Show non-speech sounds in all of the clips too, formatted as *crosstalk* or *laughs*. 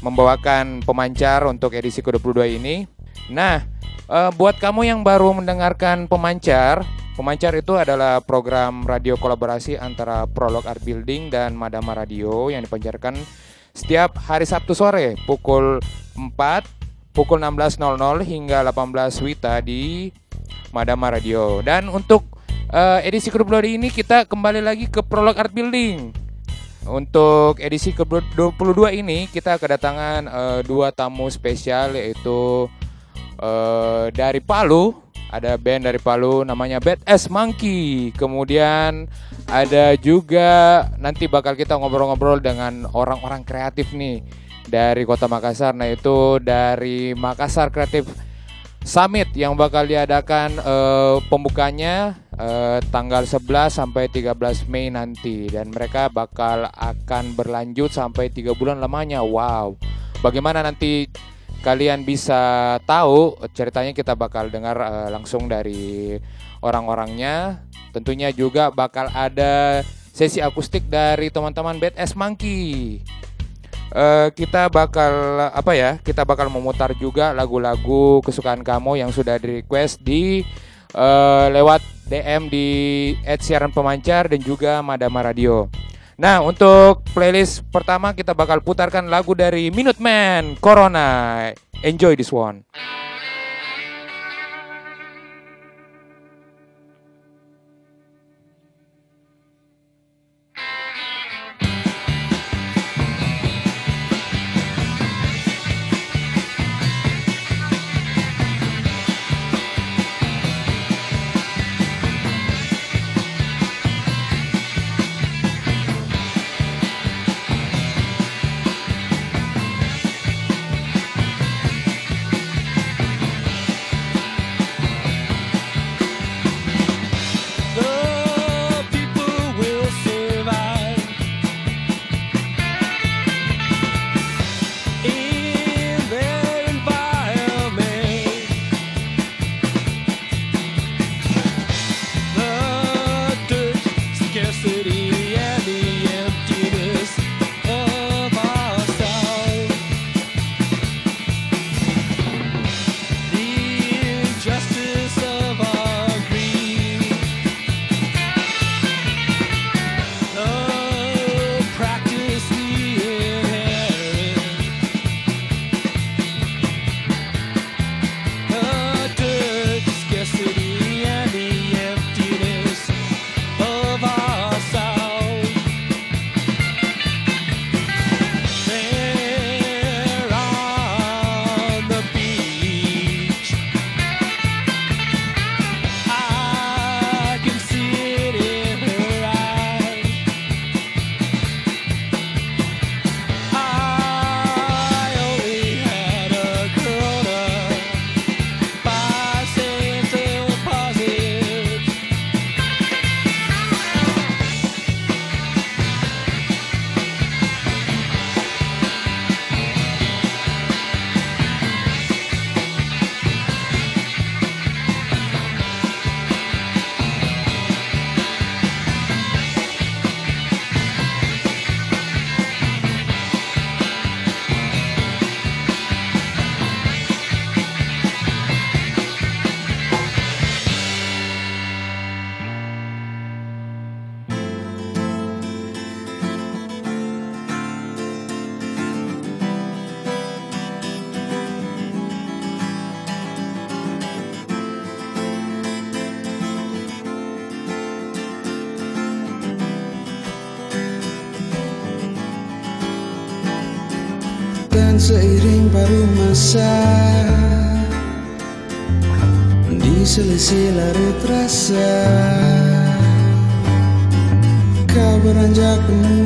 membawakan pemancar untuk edisi ke-22 ini. Nah, eh, buat kamu yang baru mendengarkan pemancar, pemancar itu adalah program radio kolaborasi antara Prolog Art Building dan Madama Radio yang dipancarkan setiap hari Sabtu sore pukul 4, pukul 16.00 hingga 18 Wita di Madama Radio. Dan untuk eh, edisi ke-22 ini kita kembali lagi ke Prolog Art Building. Untuk edisi ke-22 ini kita kedatangan eh, dua tamu spesial yaitu eh, dari Palu, ada band dari Palu namanya Bad Ass Monkey. Kemudian ada juga nanti bakal kita ngobrol-ngobrol dengan orang-orang kreatif nih dari Kota Makassar. Nah, itu dari Makassar Kreatif Summit yang bakal diadakan eh, pembukanya eh, tanggal 11 sampai 13 Mei nanti dan mereka bakal akan berlanjut sampai tiga bulan lamanya. Wow. Bagaimana nanti kalian bisa tahu ceritanya kita bakal dengar eh, langsung dari orang-orangnya. Tentunya juga bakal ada sesi akustik dari teman-teman Ass Monkey. Eh, kita bakal apa ya? Kita bakal memutar juga lagu-lagu kesukaan kamu yang sudah di request di eh, lewat DM di @siaran pemancar dan juga Madama Radio. Nah, untuk playlist pertama kita bakal putarkan lagu dari Minuteman Corona. Enjoy this one. Di selisih larut rasa Kau beranjak menguasa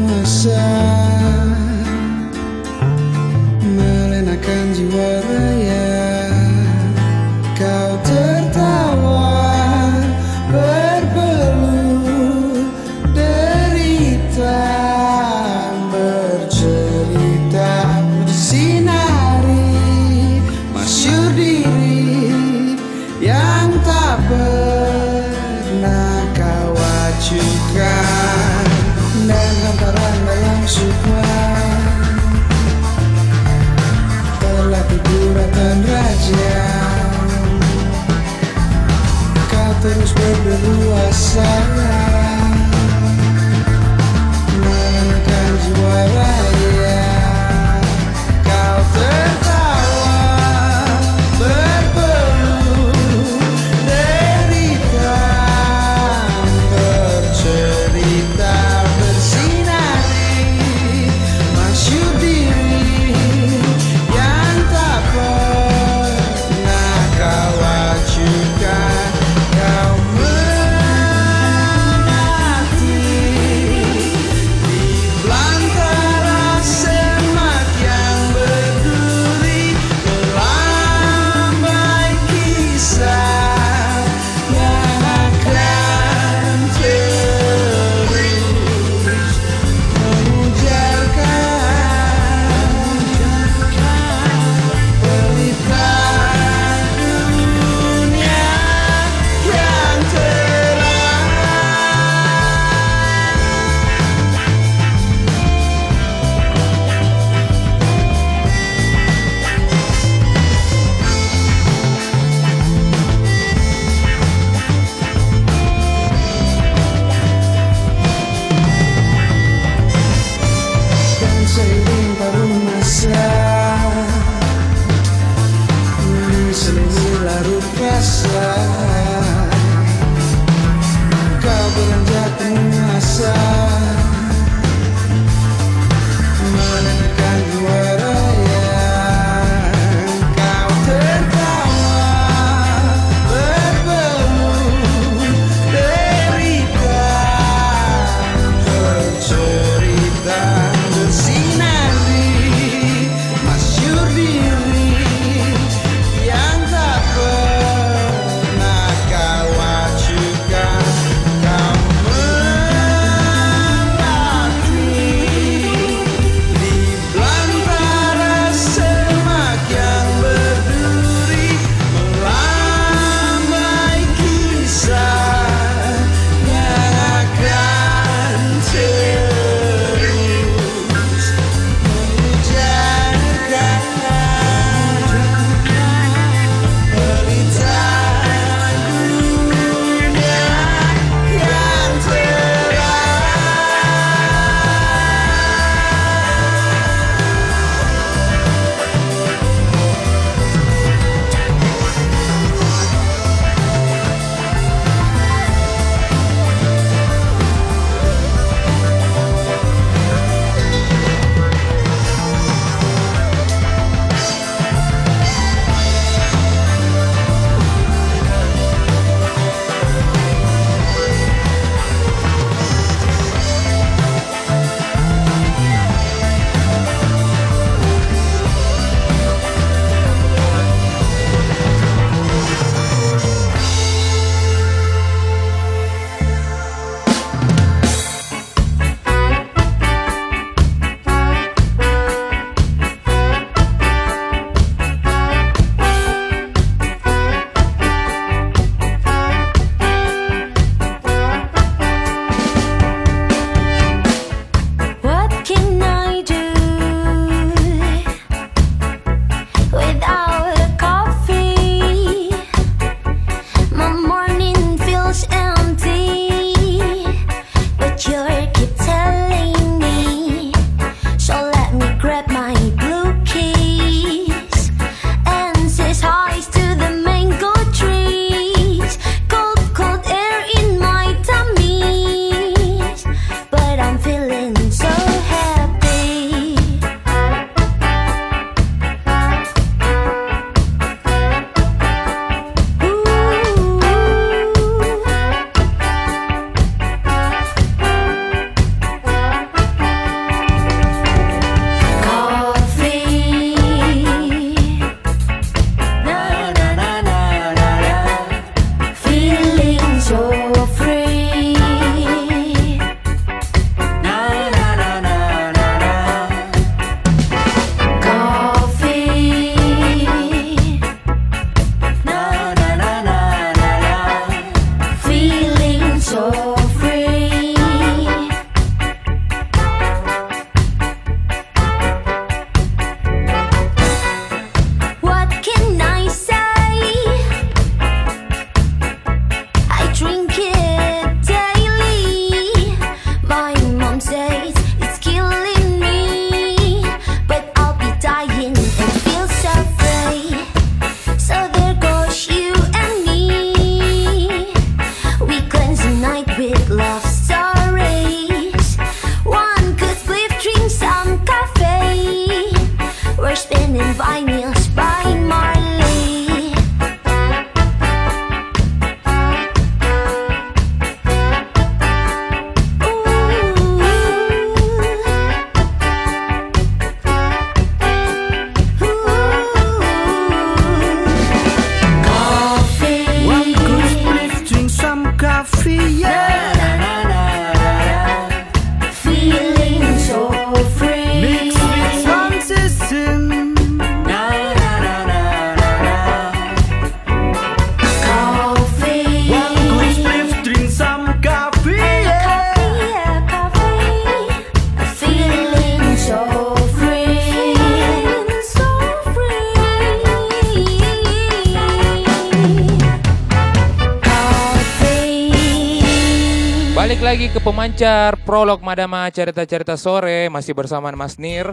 pemancar prolog Madama cerita-cerita sore masih bersama Mas Nir.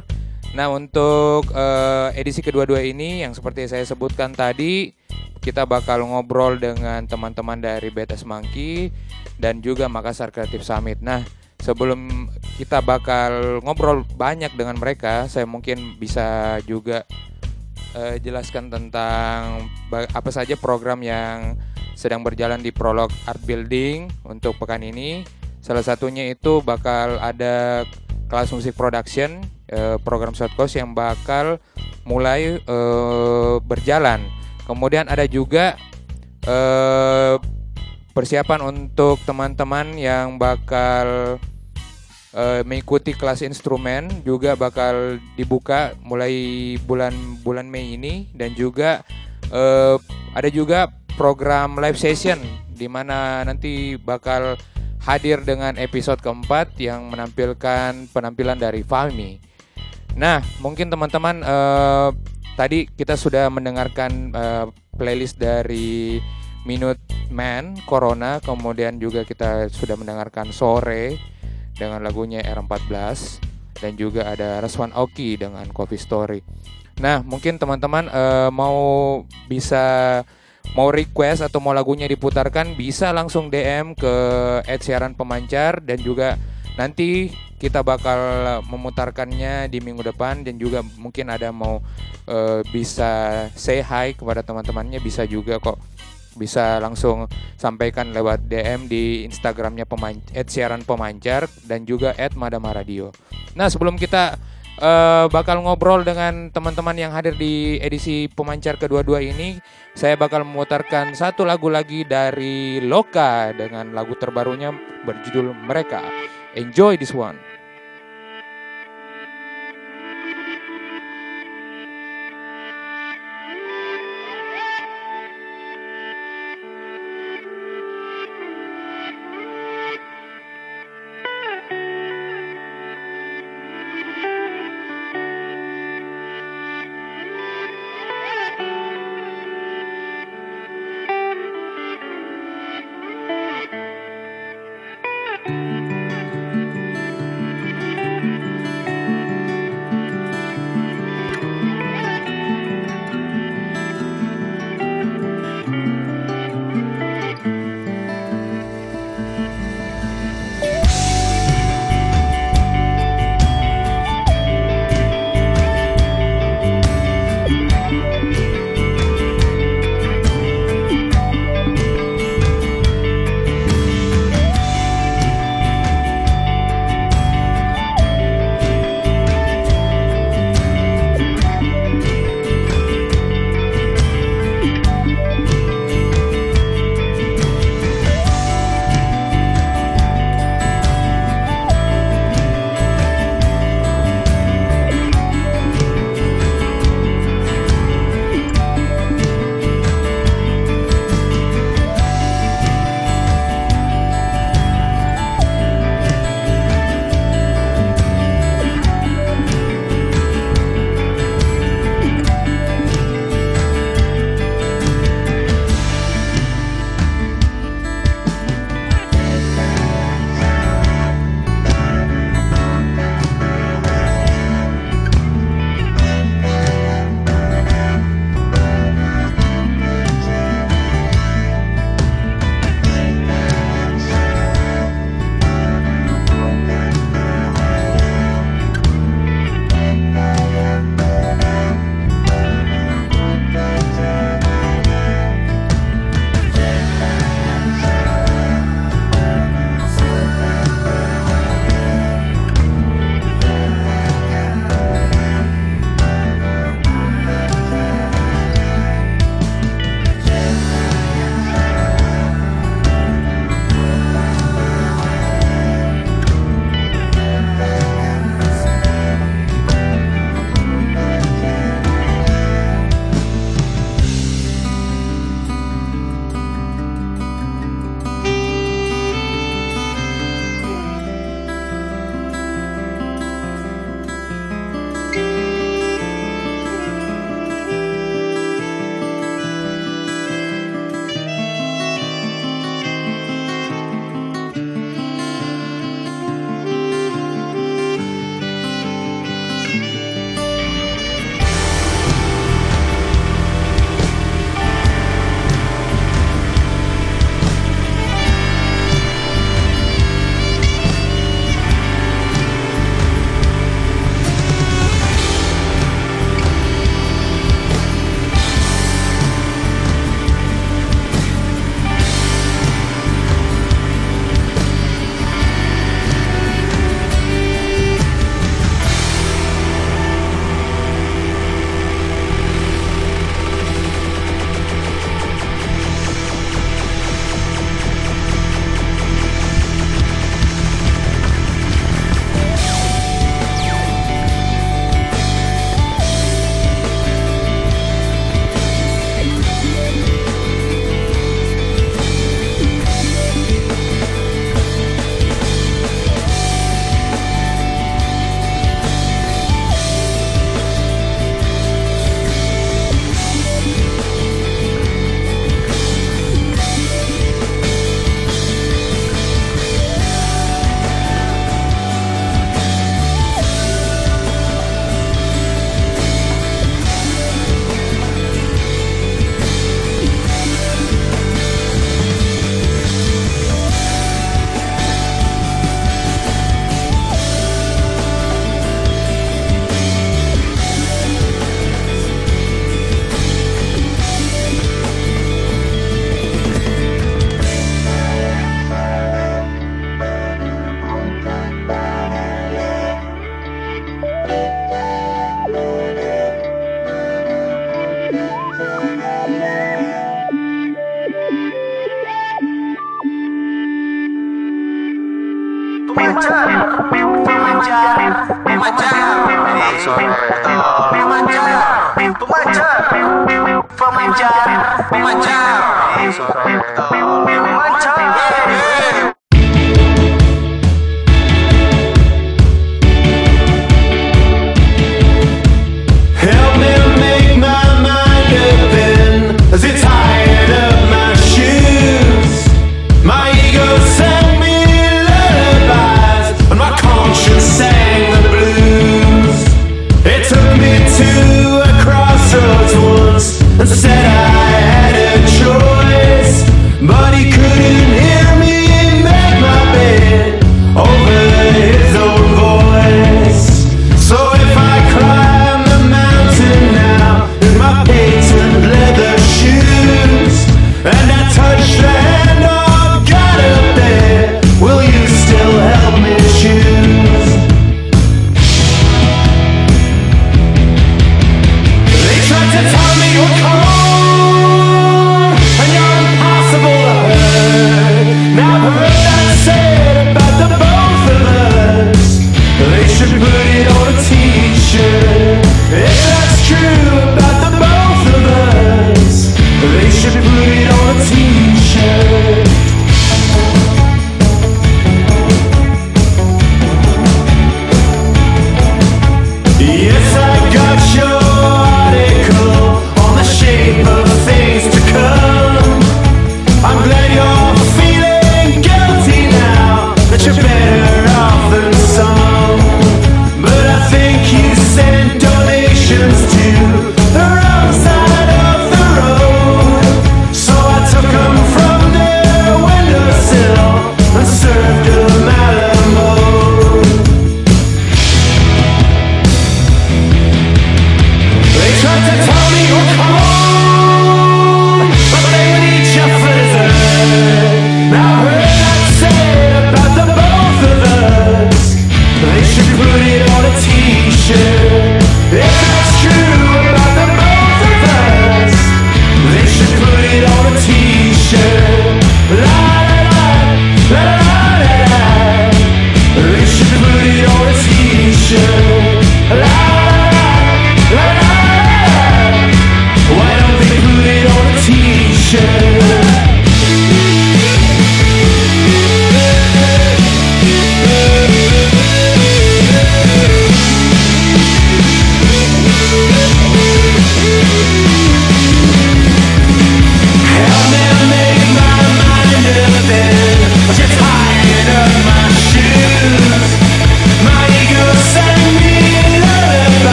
Nah untuk eh, edisi kedua-dua ini yang seperti saya sebutkan tadi kita bakal ngobrol dengan teman-teman dari BTS Monkey dan juga Makassar Creative Summit. Nah sebelum kita bakal ngobrol banyak dengan mereka, saya mungkin bisa juga eh, jelaskan tentang apa saja program yang sedang berjalan di Prolog Art Building untuk pekan ini. Salah satunya itu bakal ada kelas musik production, eh, program short course yang bakal mulai eh, berjalan. Kemudian ada juga eh, persiapan untuk teman-teman yang bakal eh, mengikuti kelas instrumen juga bakal dibuka mulai bulan bulan Mei ini dan juga eh, ada juga program live session di mana nanti bakal hadir dengan episode keempat yang menampilkan penampilan dari Fahmi. Nah, mungkin teman-teman eh, tadi kita sudah mendengarkan eh, playlist dari Minute Man Corona, kemudian juga kita sudah mendengarkan Sore dengan lagunya R14 dan juga ada Raswan Oki dengan Coffee Story. Nah, mungkin teman-teman eh, mau bisa mau request atau mau lagunya diputarkan bisa langsung DM ke Ed Siaran Pemancar dan juga nanti kita bakal memutarkannya di minggu depan dan juga mungkin ada mau eh, bisa say hi kepada teman-temannya bisa juga kok bisa langsung sampaikan lewat DM di Instagramnya peman Siaran Pemancar dan juga Ed Madama Radio. Nah sebelum kita eh, bakal ngobrol dengan teman-teman yang hadir di edisi pemancar kedua-dua ini, saya bakal memutarkan satu lagu lagi dari Loka dengan lagu terbarunya berjudul Mereka. Enjoy this one.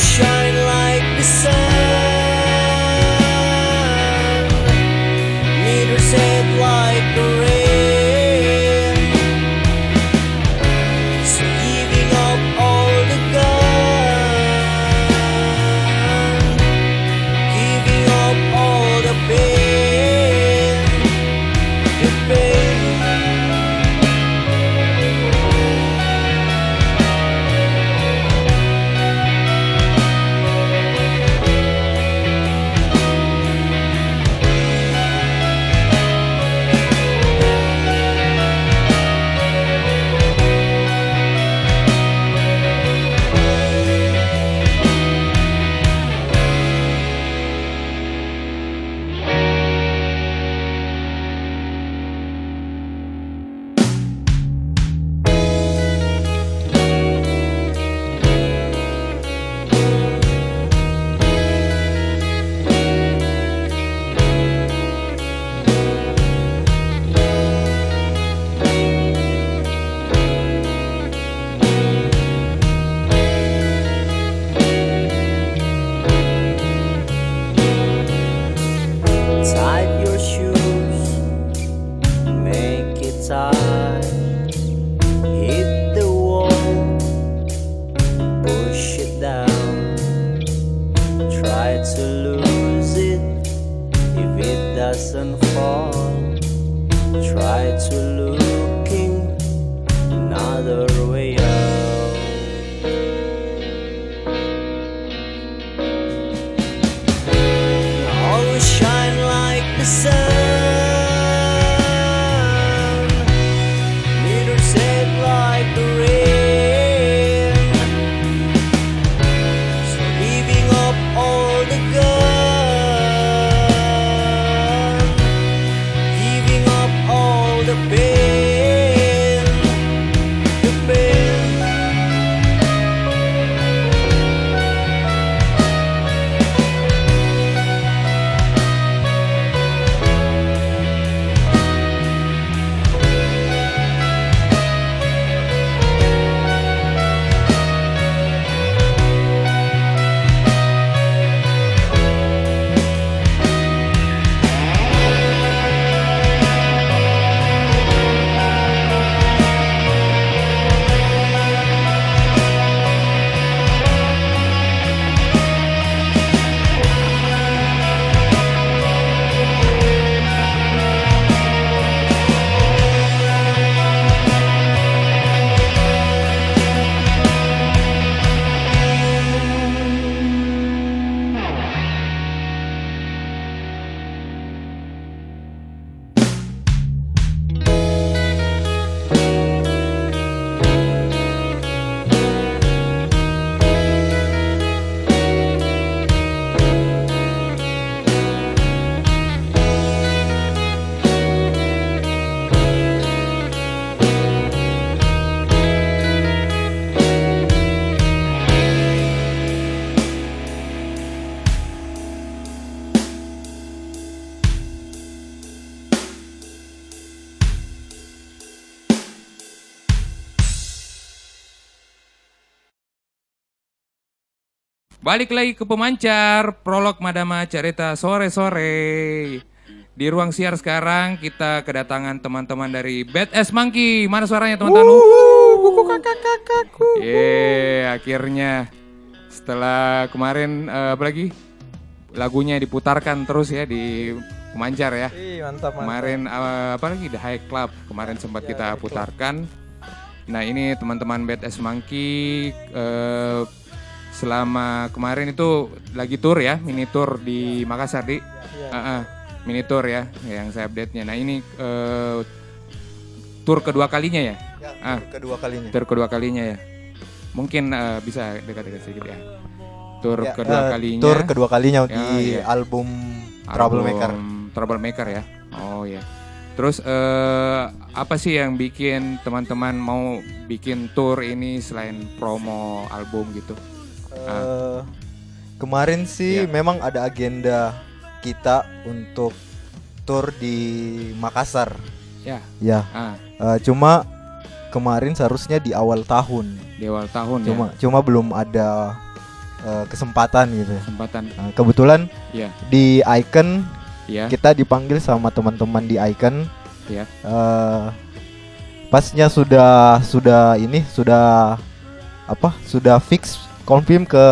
Shine Balik lagi ke pemancar, prolog Madama Cerita sore-sore. Di ruang siar sekarang kita kedatangan teman-teman dari Bad Ass Monkey. Mana suaranya teman-teman? Kuku kakak kakakku. Yeay, akhirnya setelah kemarin eh, apa lagi? Lagunya diputarkan terus ya di pemancar ya. Ih, mantap, mantap. Kemarin eh, apa lagi The High Club kemarin sempat kita putarkan. Nah ini teman-teman Bad Ass Monkey eh, selama kemarin itu lagi tour ya, mini tour di Makassar di Ah, ah, mini tour ya yang saya update-nya. Nah ini eh, tour kedua kalinya ya, Ya, Ah. kedua kalinya. tour kedua kalinya ya. Mungkin eh, bisa dekat-dekat sedikit ya. Tour Ya, kedua eh, kalinya. Tour kedua kalinya Ya, di iya. album Troublemaker. Album Troublemaker ya. Oh ya. Terus eh, apa sih yang bikin teman-teman mau bikin tour ini selain promo album gitu? Eh, Kemarin sih Ya. memang ada agenda kita untuk tour di Makassar. Ya. Ya, Ah, eh, cuma kemarin seharusnya di awal tahun. di awal tahun Cuma ya. cuma belum ada eh, kesempatan gitu. Kesempatan. Nah, kebetulan Ya. di Icon Ya. kita dipanggil sama teman-teman di Icon. Ya. Eh, pasnya sudah sudah ini sudah apa? Sudah fix confirm ke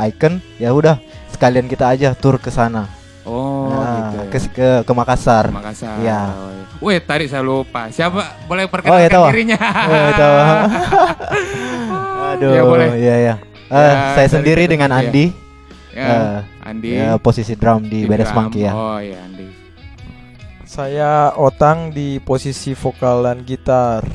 Icon. Ya udah sekalian kita aja tur ke sana. Oh, Nah, gitu. ya. ke, ke ke Makassar. Makassar. Iya. Wih, tadi saya lupa. Siapa boleh Oh, perkenalkan ya, tahu. dirinya? Oh, *laughs* tahu. *laughs* Aduh, Ya, boleh. Iya ya. Eh, Ya, saya sendiri kita dengan sendiri, Andi. Ya, Eh, Andi. Ya, posisi drum di Beres drum. Monkey ya. Oh, iya, Andi. Saya Otang di posisi vokal dan gitar.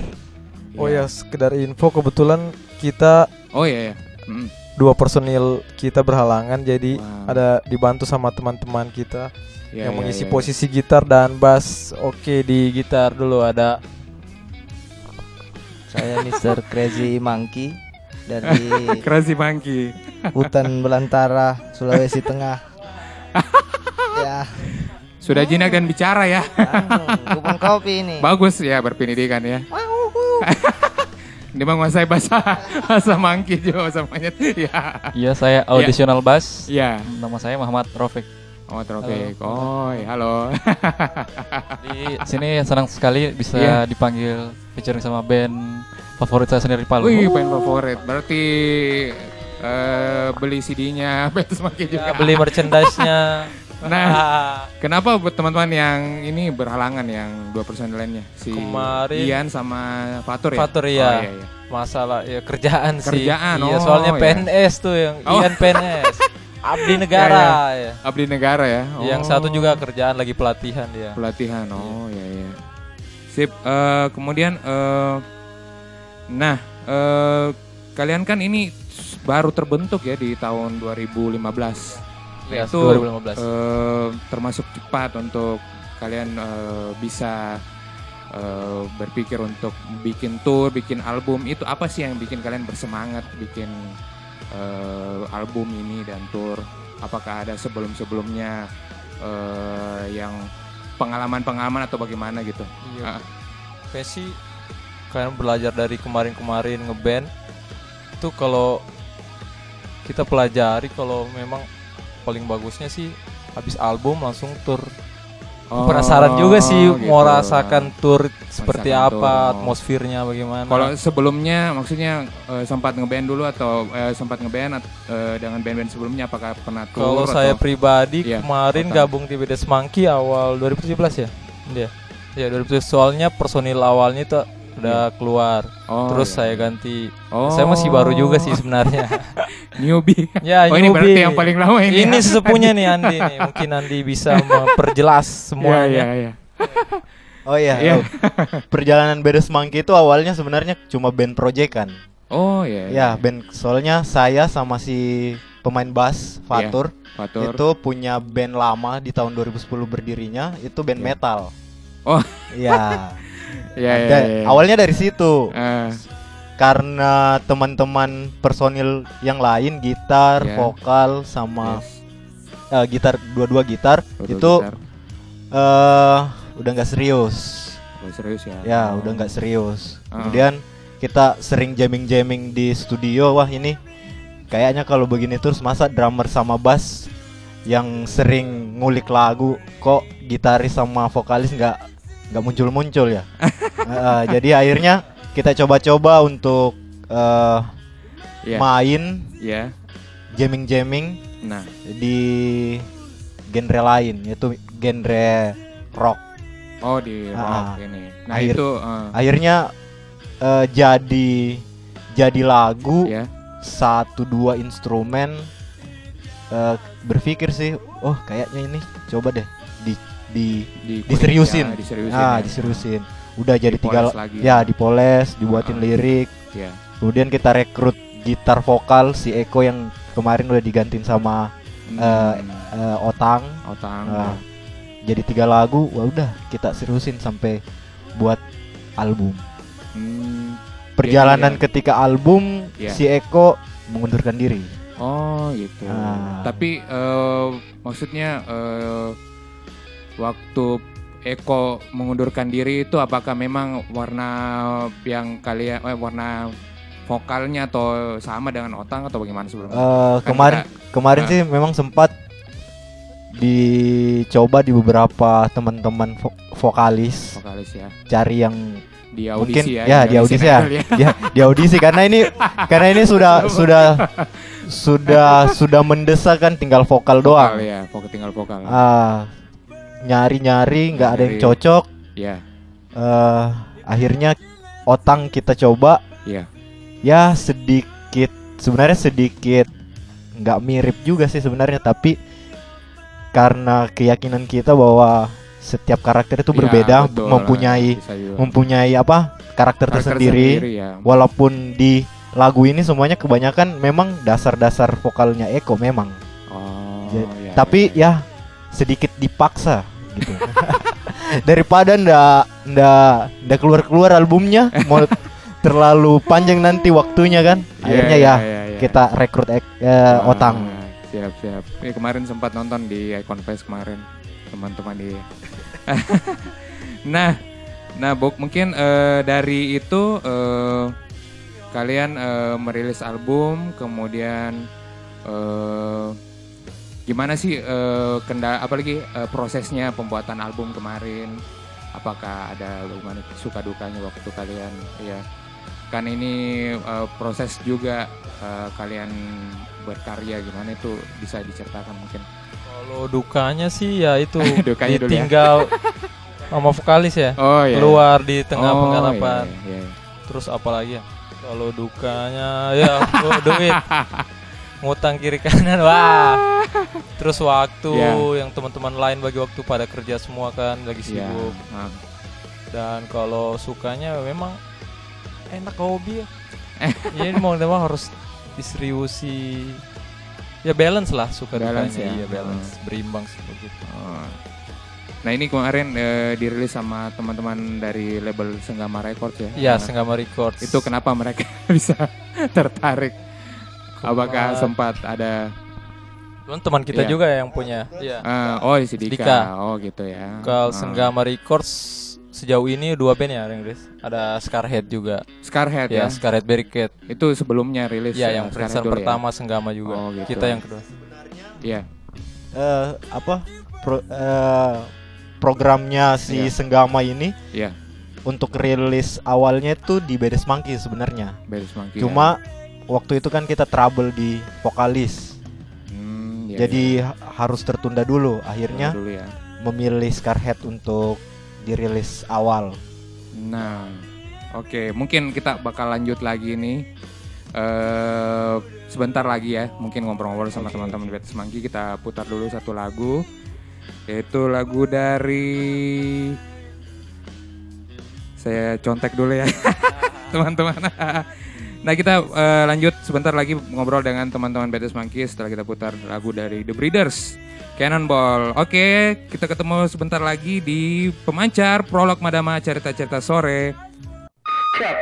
Oh Iya. ya, sekedar info kebetulan kita Oh iya, iya. Mm. Dua personil kita berhalangan jadi Wow. ada dibantu sama teman-teman kita Iya, yang iya, mengisi iya. posisi gitar dan bass. Oke, di gitar dulu ada Saya Mr. Crazy Monkey dari *laughs* Crazy Monkey. hutan belantara Sulawesi Tengah. *laughs* ya, Sudah jinak dan bicara ya. kupang kopi ini. Bagus ya berpendidikan ya. *laughs* Dia menguasai bahasa *laughs* bahasa monkey juga bahasa monyet. *laughs* Ya. Iya, saya auditional bass. Iya. Nama saya Muhammad Rofik. Oh, Trofik. Oh, iya, halo. *laughs* Di sini senang sekali bisa Iya. dipanggil featuring sama band favorit saya sendiri Palu. Wih, band favorit. Berarti eh, beli CD-nya monkey juga. Ya, beli merchandise-nya. Nah, *laughs* kenapa buat teman-teman yang ini berhalangan yang dua personil lainnya? Si Kemarin- Ian sama Fatur ya? Fatur, Oh, iya. iya, iya. Masalah ya kerjaan, sih. Kerjaan, Iya, oh, soalnya iya. PNS tuh yang Oh. Ian PNS. *laughs* Abdi negara ya. Abdi negara ya. Yang Oh, satu juga kerjaan lagi pelatihan dia. pelatihan. Oh, iya iya. Sip. eh, kemudian eh nah, eh kalian kan ini baru terbentuk ya di tahun 2015. Iya, itu 2015. eh, termasuk cepat untuk kalian eh, bisa eh, berpikir untuk bikin tour, bikin album. Itu apa sih yang bikin kalian bersemangat bikin eh, album ini dan tour? Apakah ada sebelum-sebelumnya eh, yang pengalaman-pengalaman atau bagaimana gitu? Iya. Ah. Kayak sih kalian belajar dari kemarin-kemarin ngeband itu kalau kita pelajari kalau memang paling bagusnya sih habis album langsung tour. Oh, Penasaran juga sih mau gitu. rasakan tour seperti apa, tour. atmosfernya bagaimana. Kalau sebelumnya maksudnya eh, sempat ngeband dulu atau eh, sempat ngeband eh, dengan band-band sebelumnya apakah pernah tour Kalau atau- saya pribadi Iya, kemarin Otang. gabung di Bedes Monkey awal 2017 ya. Iya. Ya 2017 soalnya personil awalnya itu udah keluar. Oh, Terus iya. saya ganti. Oh. Saya masih baru juga sih sebenarnya. *laughs* newbie. ya, oh, ini berarti newbie. yang paling lama ini. Ini ya? sesepunya nih Andi nih. Mungkin Andi bisa memperjelas *laughs* Iya, semuanya. iya, iya. Oh iya. Iya. oh. *laughs* Perjalanan Beres Monkey itu awalnya sebenarnya cuma band proyekan. Oh, iya. Ya, band soalnya saya sama si pemain bass Fatur Fatur. itu punya band lama di tahun 2010 berdirinya, itu band Iya. metal. Oh. Iya. Iya, iya, Dan iya. Awalnya dari situ. Eh, Karena teman-teman personil yang lain gitar, Iya. vokal sama yes. eh, gitar dua-dua gitar Dua-dua itu gitar. eh udah nggak serius. Serius ya. Ya, Oh. udah nggak serius. Ah. Kemudian kita sering jamming-jamming di studio. Wah, ini kayaknya kalau begini terus masa drummer sama bass yang sering ngulik lagu kok gitaris sama vokalis nggak nggak muncul-muncul ya. *laughs* Eh, jadi akhirnya kita coba-coba untuk eh, Iya. main Iya. jamming-jamming Nah, di genre lain yaitu genre rock. oh di rock Ah. ini. Nah, Akhir- itu eh, akhirnya eh, jadi jadi lagu ya. satu dua instrumen eh, berpikir sih oh kayaknya ini coba deh di di Di diseriusin Ya, diseriusin. ah ya. diseriusin udah jadi Dipoles tiga lagi. ya dipoles dibuatin Ah. lirik Iya. kemudian kita rekrut gitar vokal si Eko yang kemarin udah digantiin sama Hmm, eh, Otang Otang. Nah, jadi tiga lagu wah udah kita seriusin sampai buat album Hmm, perjalanan Jadi, ketika album Iya. si Eko mengundurkan diri Oh gitu. Ah. Tapi eh, maksudnya eh, waktu Eko mengundurkan diri itu apakah memang warna yang kalian eh, warna vokalnya atau sama dengan Otang atau bagaimana sebelumnya? Eh, Kan kemarin kita- kemarin Ah. sih memang sempat dicoba di beberapa teman-teman vo- vokalis vokalis ya cari yang di mungkin audisi ya. ya di audisi ya, Idol ya di audisi karena ini *laughs* karena ini sudah sudah sudah sudah mendesak kan tinggal vokal Vokal doang ya, vokal tinggal vokal. ah nyari nyari nggak ada yang cocok. Ya, eh akhirnya otang kita coba. Ya. ya sedikit sebenarnya sedikit nggak mirip juga sih sebenarnya tapi karena keyakinan kita bahwa setiap karakter itu Ya, berbeda betul. mempunyai mempunyai apa karakter, Karakter tersendiri. ya. walaupun di lagu ini semuanya kebanyakan memang dasar-dasar vokalnya Eko memang. Oh, Ja- ya, tapi ya, ya sedikit dipaksa gitu *laughs* daripada ndak ndak ndak keluar keluar albumnya mau terlalu panjang nanti waktunya kan ya. akhirnya Ya, ya, ya, ya, ya. kita rekrut ek- eh, Ah, Otang Siap, siap. Eh, kemarin sempat nonton di Icon Fest kemarin teman-teman di. *laughs* nah, nah Bok mungkin eh, dari itu eh, kalian eh, merilis album, kemudian eh, gimana sih eh, kendala, apalagi eh, prosesnya pembuatan album kemarin? Apakah ada bagaimana suka dukanya waktu kalian ya? Kan ini eh, proses juga eh, kalian berkarya gimana itu bisa diceritakan mungkin. Kalau dukanya sih ya itu *laughs* Dukanya ya. ditinggal sama vokalis ya. Oh iya. Keluar di tengah Oh, penggarapan. iya, iya, iya. Terus apalagi ya? Kalau dukanya ya *laughs* oh, duit. *laughs* Ngutang kiri kanan *laughs* wah. Terus waktu Ya. yang teman-teman lain bagi waktu pada kerja semua kan lagi Iya. sibuk. ah. Dan kalau sukanya memang enak hobi ya. *laughs* Jadi mau tidak mau harus distribusi ya balance lah suka Balance dukanya ya. iya balance berimbang sih begitu. Oh. Nah ini kemarin eh, dirilis sama teman-teman dari label Senggama Records ya. Iya, Nah, Senggama Records. Itu kenapa mereka *laughs* bisa tertarik? Apakah sempat ada? Cuman teman kita Iya. juga yang punya. Iya. Ah, oh si Dika. Dika. Oh gitu ya. Kalau Ah. Senggama Records sejauh ini dua band ya, Inggris. Ada Scarhead juga. Scarhead ya. ya. Scarhead Barricade. Itu sebelumnya rilis. Iya, eh, yang Scarhead ya? pertama Senggama juga. Oh, gitu. Kita yang kedua. Iya. Eh, apa pro- eh, programnya si Iya. Senggama ini Iya. untuk rilis awalnya itu di Bedes Monkey sebenarnya Beres Monkey. cuma waktu itu kan kita trouble di vokalis. Hmm, iya, jadi iya. ha- harus tertunda dulu akhirnya dulu ya. memilih Scarhead untuk dirilis awal Nah, oke, mungkin kita bakal lanjut lagi nih. eh sebentar lagi ya, mungkin ngobrol-ngobrol sama teman-teman di Betis Mangki. Kita putar dulu satu lagu, yaitu lagu dari saya contek dulu ya, *laughs* teman-teman. *laughs* Nah kita eh, lanjut sebentar lagi ngobrol dengan teman-teman Betis Monkey setelah kita putar lagu dari The Breeders Cannonball. Oke, kita ketemu sebentar lagi di pemancar prolog Madama cerita-cerita sore. crash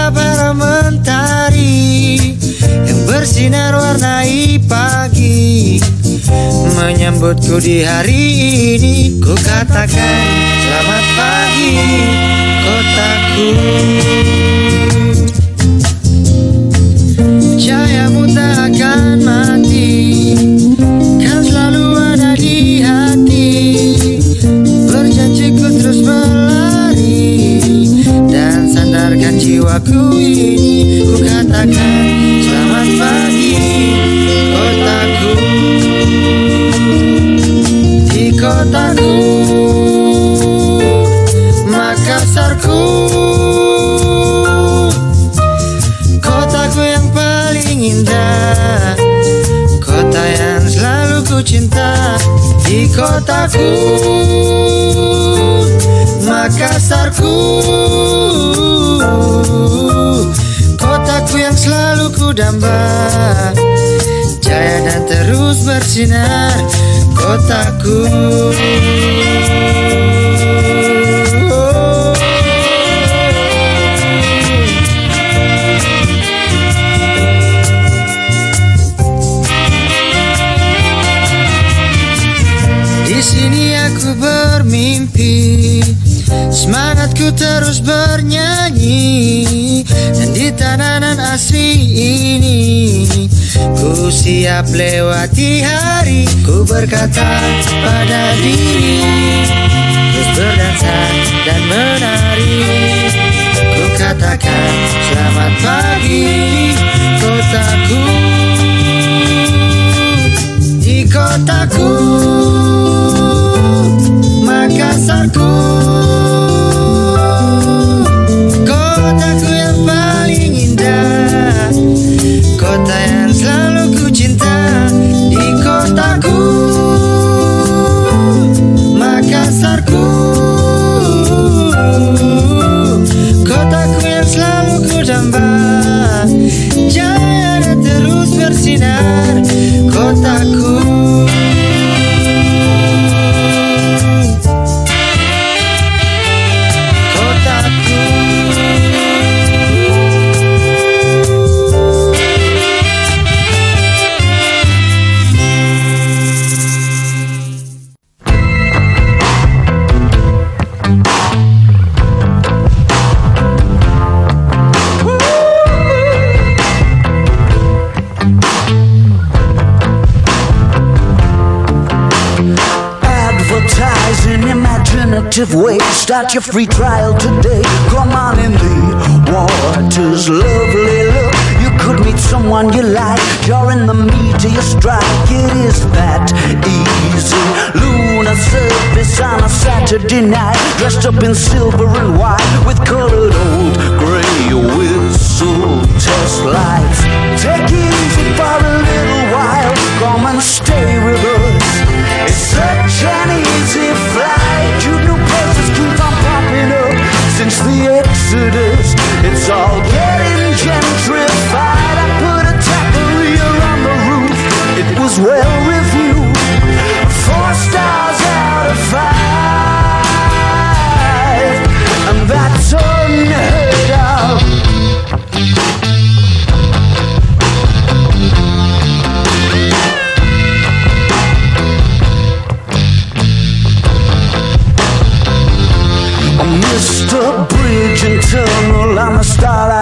cinta para mentari Yang bersinar warnai pagi. Menyambutku di hari ini Ku katakan selamat pagi kotaku. Jiwaku ini Ku katakan selamat pagi kotaku. Di kotaku Makassarku Kotaku yang paling indah Kota yang selalu ku cinta. Di kotaku Makassarku Kotaku yang selalu ku damba Jaya dan terus bersinar Kotaku Ku siap lewati hari Ku berkata pada diri. Terus berdansa dan menari. Ku katakan selamat pagi kotaku. Di kotaku Makassarku Advertising imaginative ways. Start your free trial today. Come on in the waters, lovely look. Could meet someone you like. You're in the meat of your strike. It is that easy. Lunar surface on a Saturday night. Dressed up in silver and white with colored old gray whistle test lights. Take it easy for a little while. Come and stay with us. It's such an easy flight. You new places keep on popping up since the Exodus. It's all getting gentrified. Well reviewed. Four stars out of five. And that's unheard of. Mr. Bridge and Tunnel, I'm a Starlight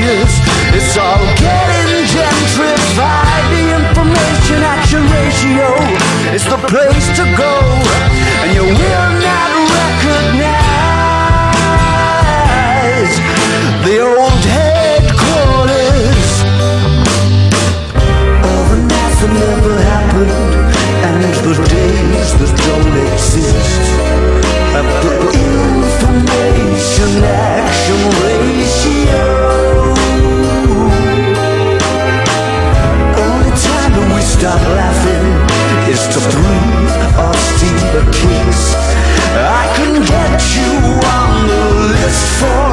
Around. It's all getting gentrified. The information action ratio is the place to go, and you will not recognize the old headquarters of a night that never happened, and the days that don't exist. Of the information action ratio. is to breathe a deeper kiss. I can get you on the list for.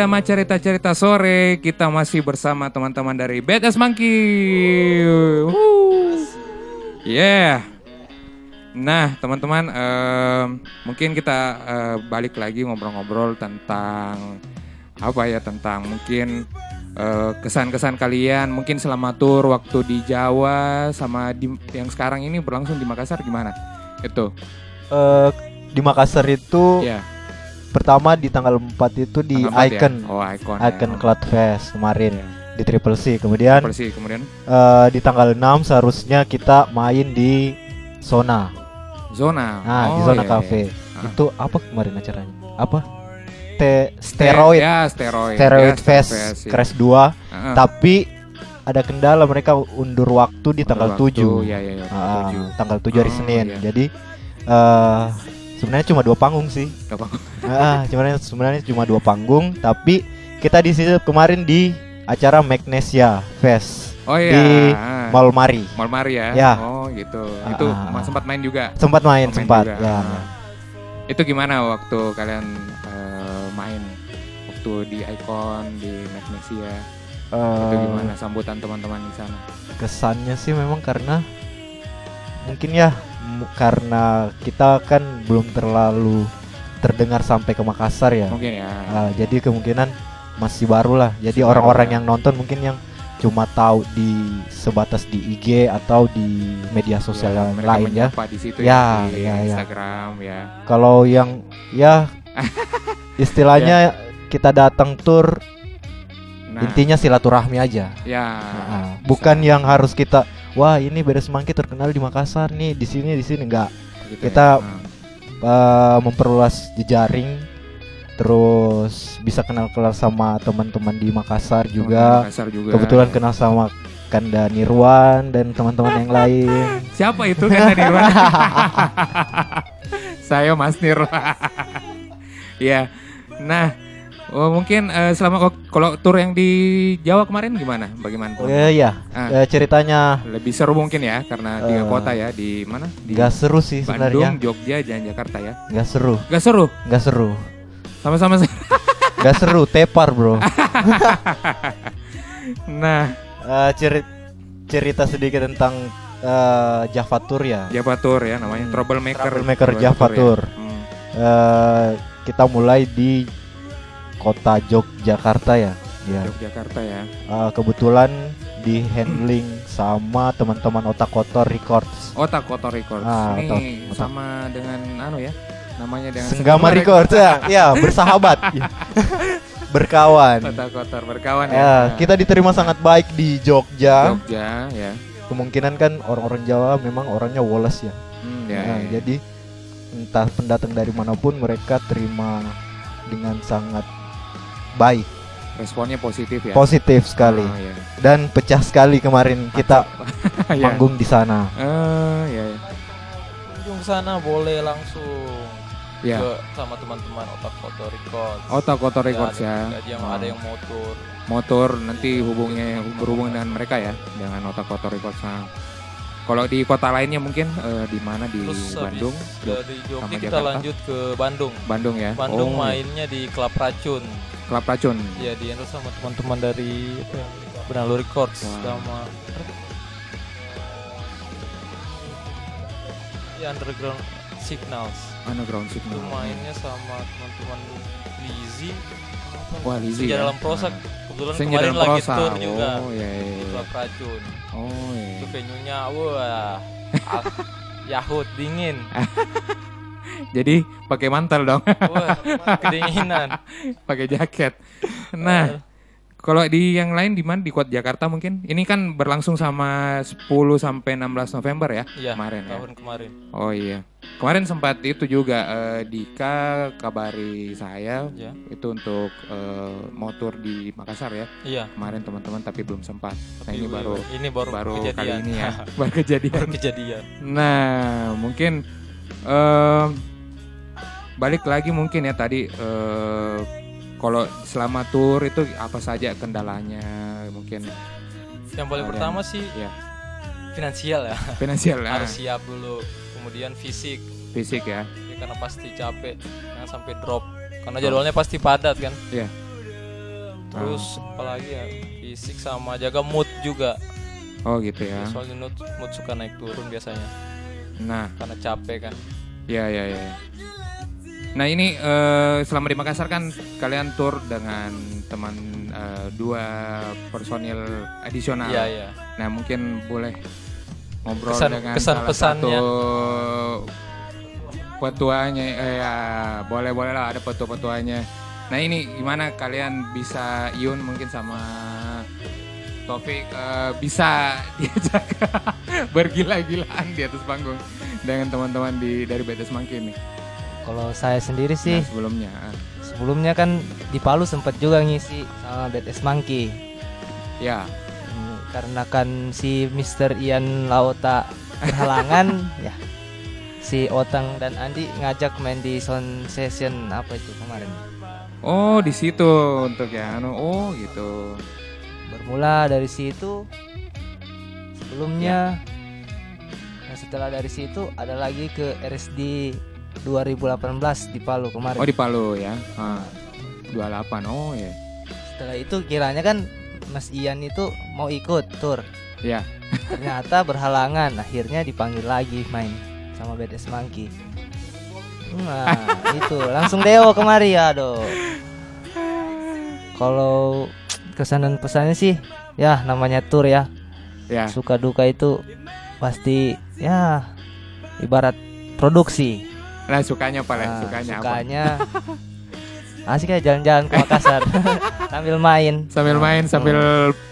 Madama cerita-cerita sore kita masih bersama teman-teman dari BTS Monkey. Yeah. Nah teman-teman em, mungkin kita eh, balik lagi ngobrol-ngobrol tentang apa ya tentang mungkin eh, kesan-kesan kalian mungkin selama tur waktu di Jawa sama di yang sekarang ini berlangsung di Makassar gimana? Itu. Eh, di Makassar itu Ya. Pertama di tanggal 4 itu di Tanggal 4 ya? Icon Oh, Icon ya. Icon Cloud Fest kemarin Iya. di Triple C kemudian Persi kemudian eh, di tanggal 6 seharusnya kita main di Zona zona. nah di Oh, Zona iya, iya. Cafe Ah. itu apa kemarin acaranya apa Te steroid Ya, steroid. steroid Ya, fest Fest, ya. crash 2 Heeh. tapi ada kendala mereka undur waktu di tanggal waktu, 7 ya, ya, ya, Ah, tujuh. tanggal 7 hari Oh, Senin iya. jadi eh sebenarnya cuma dua panggung sih Gak apa-apa. Ah, sebenarnya sebenarnya cuma dua panggung, tapi kita di situ kemarin di acara Magnesia Fest Oh iya. di. Mall Mari. Mall Mari ya. Ya. Oh gitu. Ah, itu ah, sempat main juga. Sempat main, Oh, sempat, juga. ya. Ah. Itu gimana waktu kalian eh, main waktu di Icon di Magnesia? itu Eh, gimana sambutan teman-teman di sana? Kesannya sih memang karena mungkin ya karena kita kan belum terlalu terdengar sampai ke Makassar ya. Mungkin ya. Ah, jadi kemungkinan masih baru lah. Jadi orang-orang ya. yang nonton mungkin yang cuma tahu di sebatas di IG atau di media sosial Ya, yang lain ya. di situ ya, di ya, ya. Instagram ya. Kalau yang ya *laughs* istilahnya kita datang tur Nah. intinya silaturahmi aja. Ya. Nah, bukan yang harus kita wah ini beres mangki terkenal di Makassar nih di sini di sini enggak. Gitu kita ya. Eh, memperluas jejaring terus bisa kenal-kenal sama teman-teman di Makassar juga. Makassar juga. Kebetulan kenal sama Kanda Nirwan dan teman-teman yang lain. Siapa itu kan tadi Wan? *laughs* Saya Mas Nir. Iya. Nah, oh, mungkin eh, selama oh, kalau tur yang di Jawa kemarin gimana? Bagaimana? Eh, ya, Ah. eh, ceritanya Lebih seru mungkin ya karena tiga Eh, kota ya di mana? Di nggak seru sih Bandung, sebenarnya. Jogja, dan Jakarta ya. Nggak seru, Gak seru. nggak seru, Sama-sama. seru. *laughs* nggak seru. Tepar bro. *laughs* nah, Eh, ceri- cerita sedikit tentang eh, Java Tour ya. Java Tour ya namanya Troublemaker. Troublemaker Java ya. Tour. Hmm. Eh, kita mulai di kota Yogyakarta ya. Ya. Yogyakarta ya. Eh, kebetulan di handling sama teman-teman otak kotor records. Otak Kotor Records. Ah, Ini otak- otak. sama dengan anu ya. Namanya dengan Senggama Records ya, *laughs* ya bersahabat, Ya. *laughs* berkawan. Otak Kotor berkawan ya. Ya, kita diterima sangat baik di Jogja. Jogja ya. Kemungkinan kan orang-orang Jawa memang orangnya woles ya. Hmm, ya, Nah, ya. Jadi entah pendatang dari mana pun mereka terima dengan sangat baik, Responnya positif ya. positif sekali. Ah, ya. Dan pecah sekali kemarin kita *laughs* Ya. manggung di sana. Eh, ya, ya. Kunjung ke sana boleh langsung Ya. ke sama teman-teman otak foto record. Otak Kotor Records ya. Ada, yang Oh. ada yang motor. motor nanti hubungnya berhubungan dengan mereka ya dengan otak kotor records nah kalau di kota lainnya mungkin eh, di mana di Terus Bandung dari sama Jogja kita Jakarta? lanjut ke Bandung. Bandung ya Bandung Oh, mainnya di Klub Racun. Klub Racun Ya di endorse sama teman-teman dari ya, Benalu Records Wah. sama ya Underground Signals. underground Itu signal mainnya sama teman-teman Lizzy. Wah, Lizzy ya. dalam prosak. Ah. Kebetulan Senja kemarin lagi prosa. tour juga. Oh, iya, iya, Di iya. Racun. oh iya. Itu venue-nya wah. *laughs* ah, Yahut dingin. *laughs* jadi pakai mantel dong Wah, kedinginan. *laughs* pakai jaket nah kalau di yang lain di mana di kota Jakarta mungkin ini kan berlangsung sama 10 sampai 16 November ya Iya, kemarin ya tahun kemarin. Oh iya, kemarin sempat itu juga eh, Dika kabari saya Ya. itu untuk eh, mau tour di Makassar ya. Iya. Kemarin teman-teman tapi belum sempat. Nah Tapi ini wih, baru ini baru kali kejadian. ini ya, *laughs* baru kejadian. Baru kejadian. Nah mungkin eh, balik lagi mungkin ya tadi eh, kalau selama tour itu apa saja kendalanya mungkin Yang paling Kalian- pertama sih ya finansial ya. finansial lah, Harus siap dulu. Kemudian fisik. fisik ya. Ya, karena pasti capek. Jangan sampai drop. Karena jadwalnya pasti padat kan. Iya. Terus apalagi ya fisik sama jaga mood juga. Oh gitu ya. Soalnya mood, mood suka naik turun biasanya. Nah, Karena capek kan. ya ya ya. Nah ini eh, selama di Makassar kan kalian tur dengan teman eh, dua personil adisional. Iya, iya. Nah mungkin boleh ngobrol Kesan- dengan kesan- salah pesannya. satu petuanya. Eh, ya, boleh boleh lah ada petua-petuanya. Nah ini gimana kalian bisa Yun mungkin sama Taufik eh, bisa *laughs* diajak bergila-gilaan di atas panggung dengan teman-teman di dari BTS Monkey nih. Kalau saya sendiri sih Nah, sebelumnya. ah. sebelumnya kan di Palu sempat juga ngisi sama BTS Monkey. Ya. Hmm, Karena kan si Mr. Ian Laota berhalangan *laughs* ya. Si Otang dan Andi ngajak main di sound session apa itu kemarin. Oh di situ untuk ya. anu. Oh gitu. Bermula dari situ sebelumnya nah setelah dari situ ada lagi ke RSD 2018 di Palu kemarin. Oh di Palu ya. Ah. 28. Oh ya. Setelah itu kiranya kan Mas Ian itu mau ikut tur. Ya. Ternyata berhalangan, akhirnya dipanggil lagi main sama BTS Monkey. Nah, *laughs* itu langsung Dewo kemari aduh. Kalau kesan dan pesannya sih ya namanya tur ya. Ya. Suka duka itu pasti ya ibarat produksi. Nah sukanya apa lah? Nah, Sukanya, sukanya *laughs* asik aja jalan-jalan ke Makassar sambil main. apa? Sambil main sambil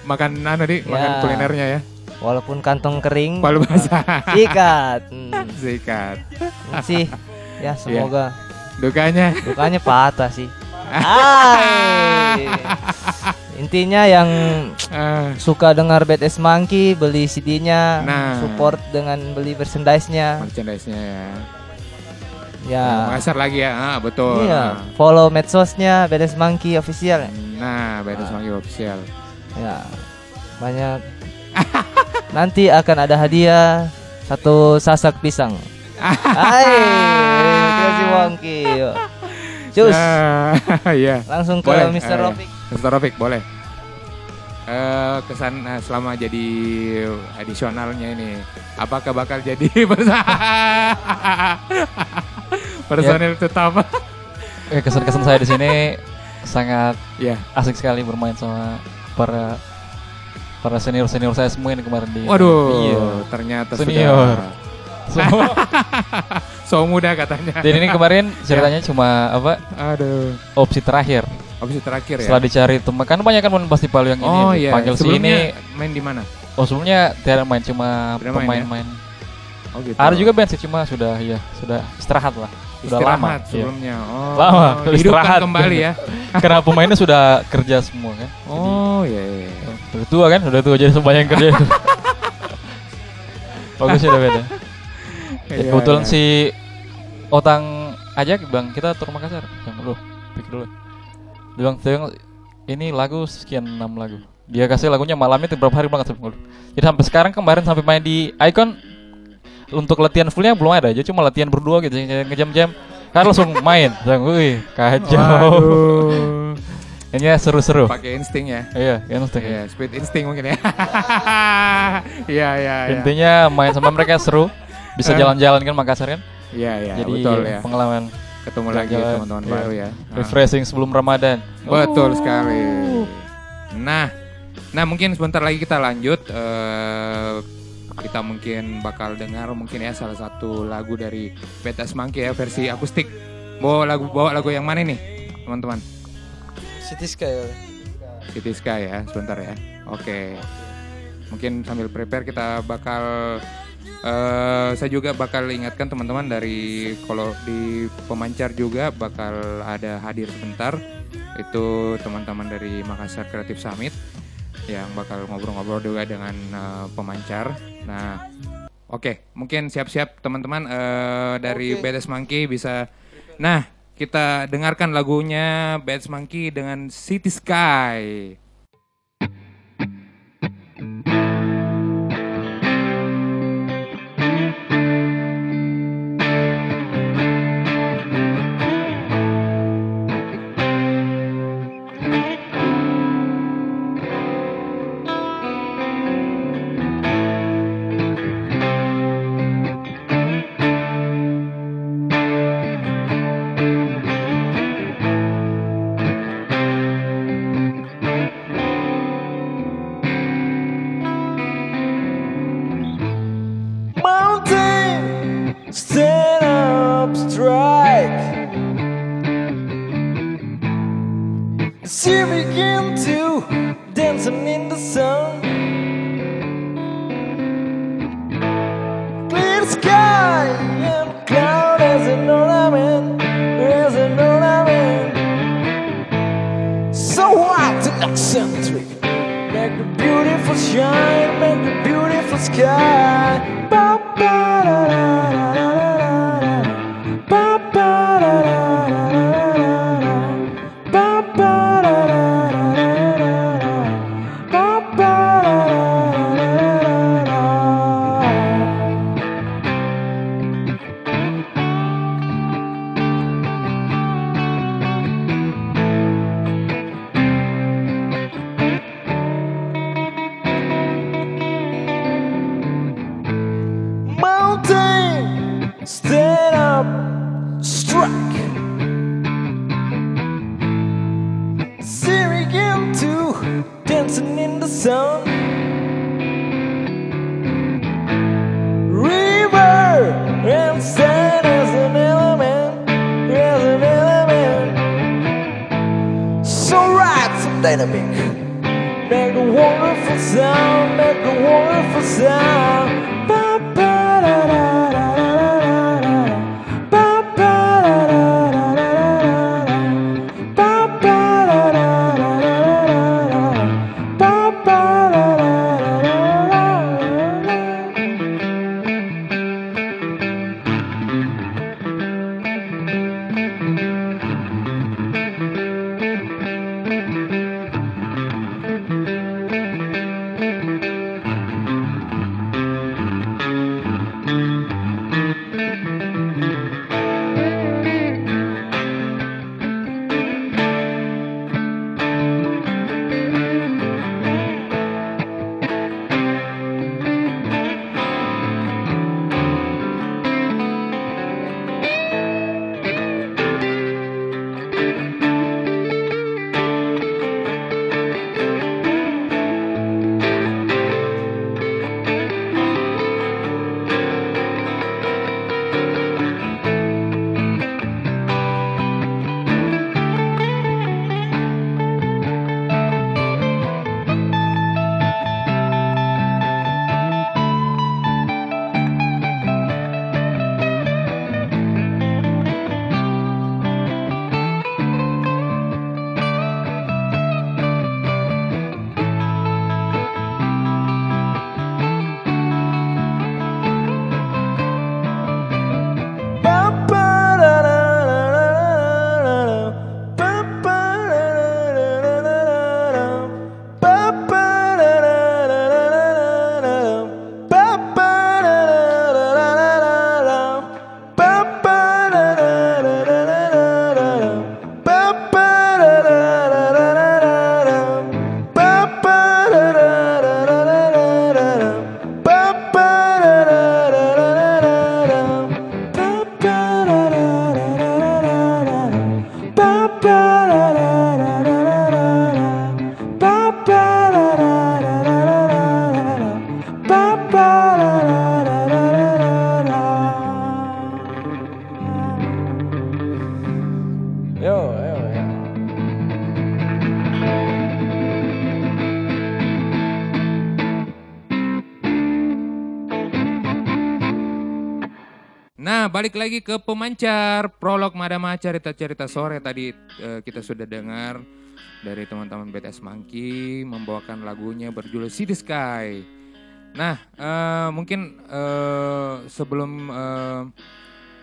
makan anu di makan Ya. kulinernya ya. Walaupun kantong kering, Palu basah. *laughs* sikat. Hmm, Sikat. sih ya *laughs* semoga Dukanya. dukanya patah sih. Hai. Intinya yang Ah. suka dengar BTS Monkey beli CD-nya, Nah. support dengan beli merchandise-nya. Merchandise-nya ya. Ya. Nah, lagi ya. Ah, betul. Iya, follow medsosnya BTS Monkey official. Nah, BTS Monkey official. Ya. Banyak *laughs* Nanti akan ada hadiah satu sasak pisang. *laughs* Hai, kasih Monkey. Yuk. *laughs* Cus. Nah, Iya. Langsung ke Boleh, Mr. eh, Mr. Rofik boleh. Eh kesan eh, selama jadi adisionalnya ini, apakah bakal jadi *laughs* personil tetap? Eh, kesan-kesan saya di sini sangat ya asik sekali bermain sama para para senior senior saya semua ini kemarin di Waduh, Iya. ternyata senior sudah semua *laughs* so muda katanya. dan ini kemarin ceritanya cuma apa Aduh. opsi terakhir Opsi terakhir ya. setelah dicari teman kan banyak kan pasti palu yang ini Oh iya. panggil si ini main di mana? oh sebelumnya tidak main cuma pemain-main Oh gitu. ada juga band sih cuma sudah ya sudah istirahat lah sudah lama Istirahat iya. sebelumnya. Oh, lama dihidupkan istirahat kembali ya. *laughs* karena pemainnya sudah kerja semua kan Oh iya. iya. Udah tua kan? Udah tua jadi sebanyak yang kerja. *laughs* Bagus ya udah beda. Ya, Iya, kebetulan iya. si Otang ajak bang kita tur Makassar. Yang dulu, pikir dulu. Bilang, "Teng, ini lagu sekian enam lagu. Dia kasih lagunya malamnya itu berapa hari banget sampai Jadi sampai sekarang kemarin sampai main di Icon untuk latihan fullnya belum ada aja cuma latihan berdua gitu ngejam-jam kan langsung main Bilang, wih kacau ini ya seru-seru Pakai insting ya. iya insting Iya, speed insting mungkin ya. *laughs* Iya, iya, iya. Intinya main sama mereka seru, bisa jalan-jalan kan Makassar kan. Iya, iya, Jadi betul ya. pengalaman Ketemu lagi jalan-jalan, teman-teman iya. baru ya. Ah. Refreshing sebelum Ramadan. Betul sekali. Nah, nah mungkin sebentar lagi kita lanjut. eh, kita mungkin bakal dengar mungkin ya salah satu lagu dari BTS Monkey ya versi akustik. Bawa lagu bawa lagu yang mana nih, teman-teman? City Sky. City Sky ya, sebentar ya. Oke. Mungkin sambil prepare kita bakal eh saya juga bakal ingatkan teman-teman dari kalau di pemancar juga bakal ada hadir sebentar itu teman-teman dari Makassar Creative Summit yang bakal ngobrol-ngobrol juga dengan eh, pemancar. Nah, oke, mungkin siap-siap teman-teman eh, dari BTS Monkey bisa. Nah, kita dengarkan lagunya BTS Monkey dengan City Sky. Balik lagi ke pemancar prolog Madama cerita-cerita sore tadi eh, kita sudah dengar dari teman-teman BTS Monkey membawakan lagunya berjudul City Sky. Nah, eh, mungkin eh, sebelum eh,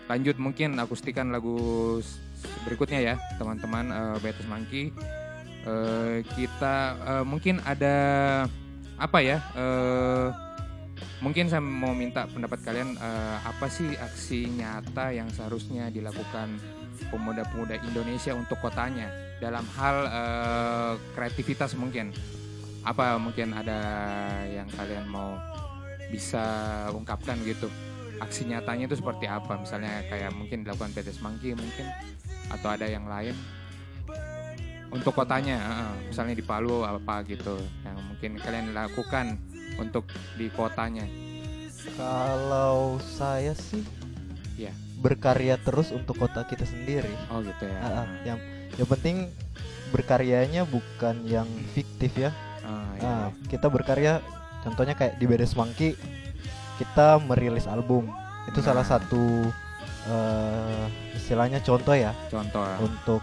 lanjut mungkin akustikan lagu berikutnya ya, teman-teman eh, BTS Monkey. Eh, kita eh, mungkin ada apa ya? eh, Mungkin saya mau minta pendapat kalian eh, apa sih aksi nyata yang seharusnya dilakukan pemuda-pemuda Indonesia untuk kotanya? Dalam hal eh, kreativitas mungkin. Apa mungkin ada yang kalian mau bisa ungkapkan gitu? Aksi nyatanya itu seperti apa? Misalnya kayak mungkin dilakukan PT Semangki mungkin atau ada yang lain? Untuk kotanya eh, misalnya di Palu apa gitu yang mungkin kalian lakukan untuk di kotanya Kalau saya sih ya berkarya terus untuk kota kita sendiri. oh gitu ya ah, yang yang penting berkaryanya bukan yang fiktif ya. Ah, iya, Nah, kita berkarya contohnya kayak di Bedes Monkey kita merilis album. Itu salah Nah. satu eh, istilahnya contoh ya Contoh. untuk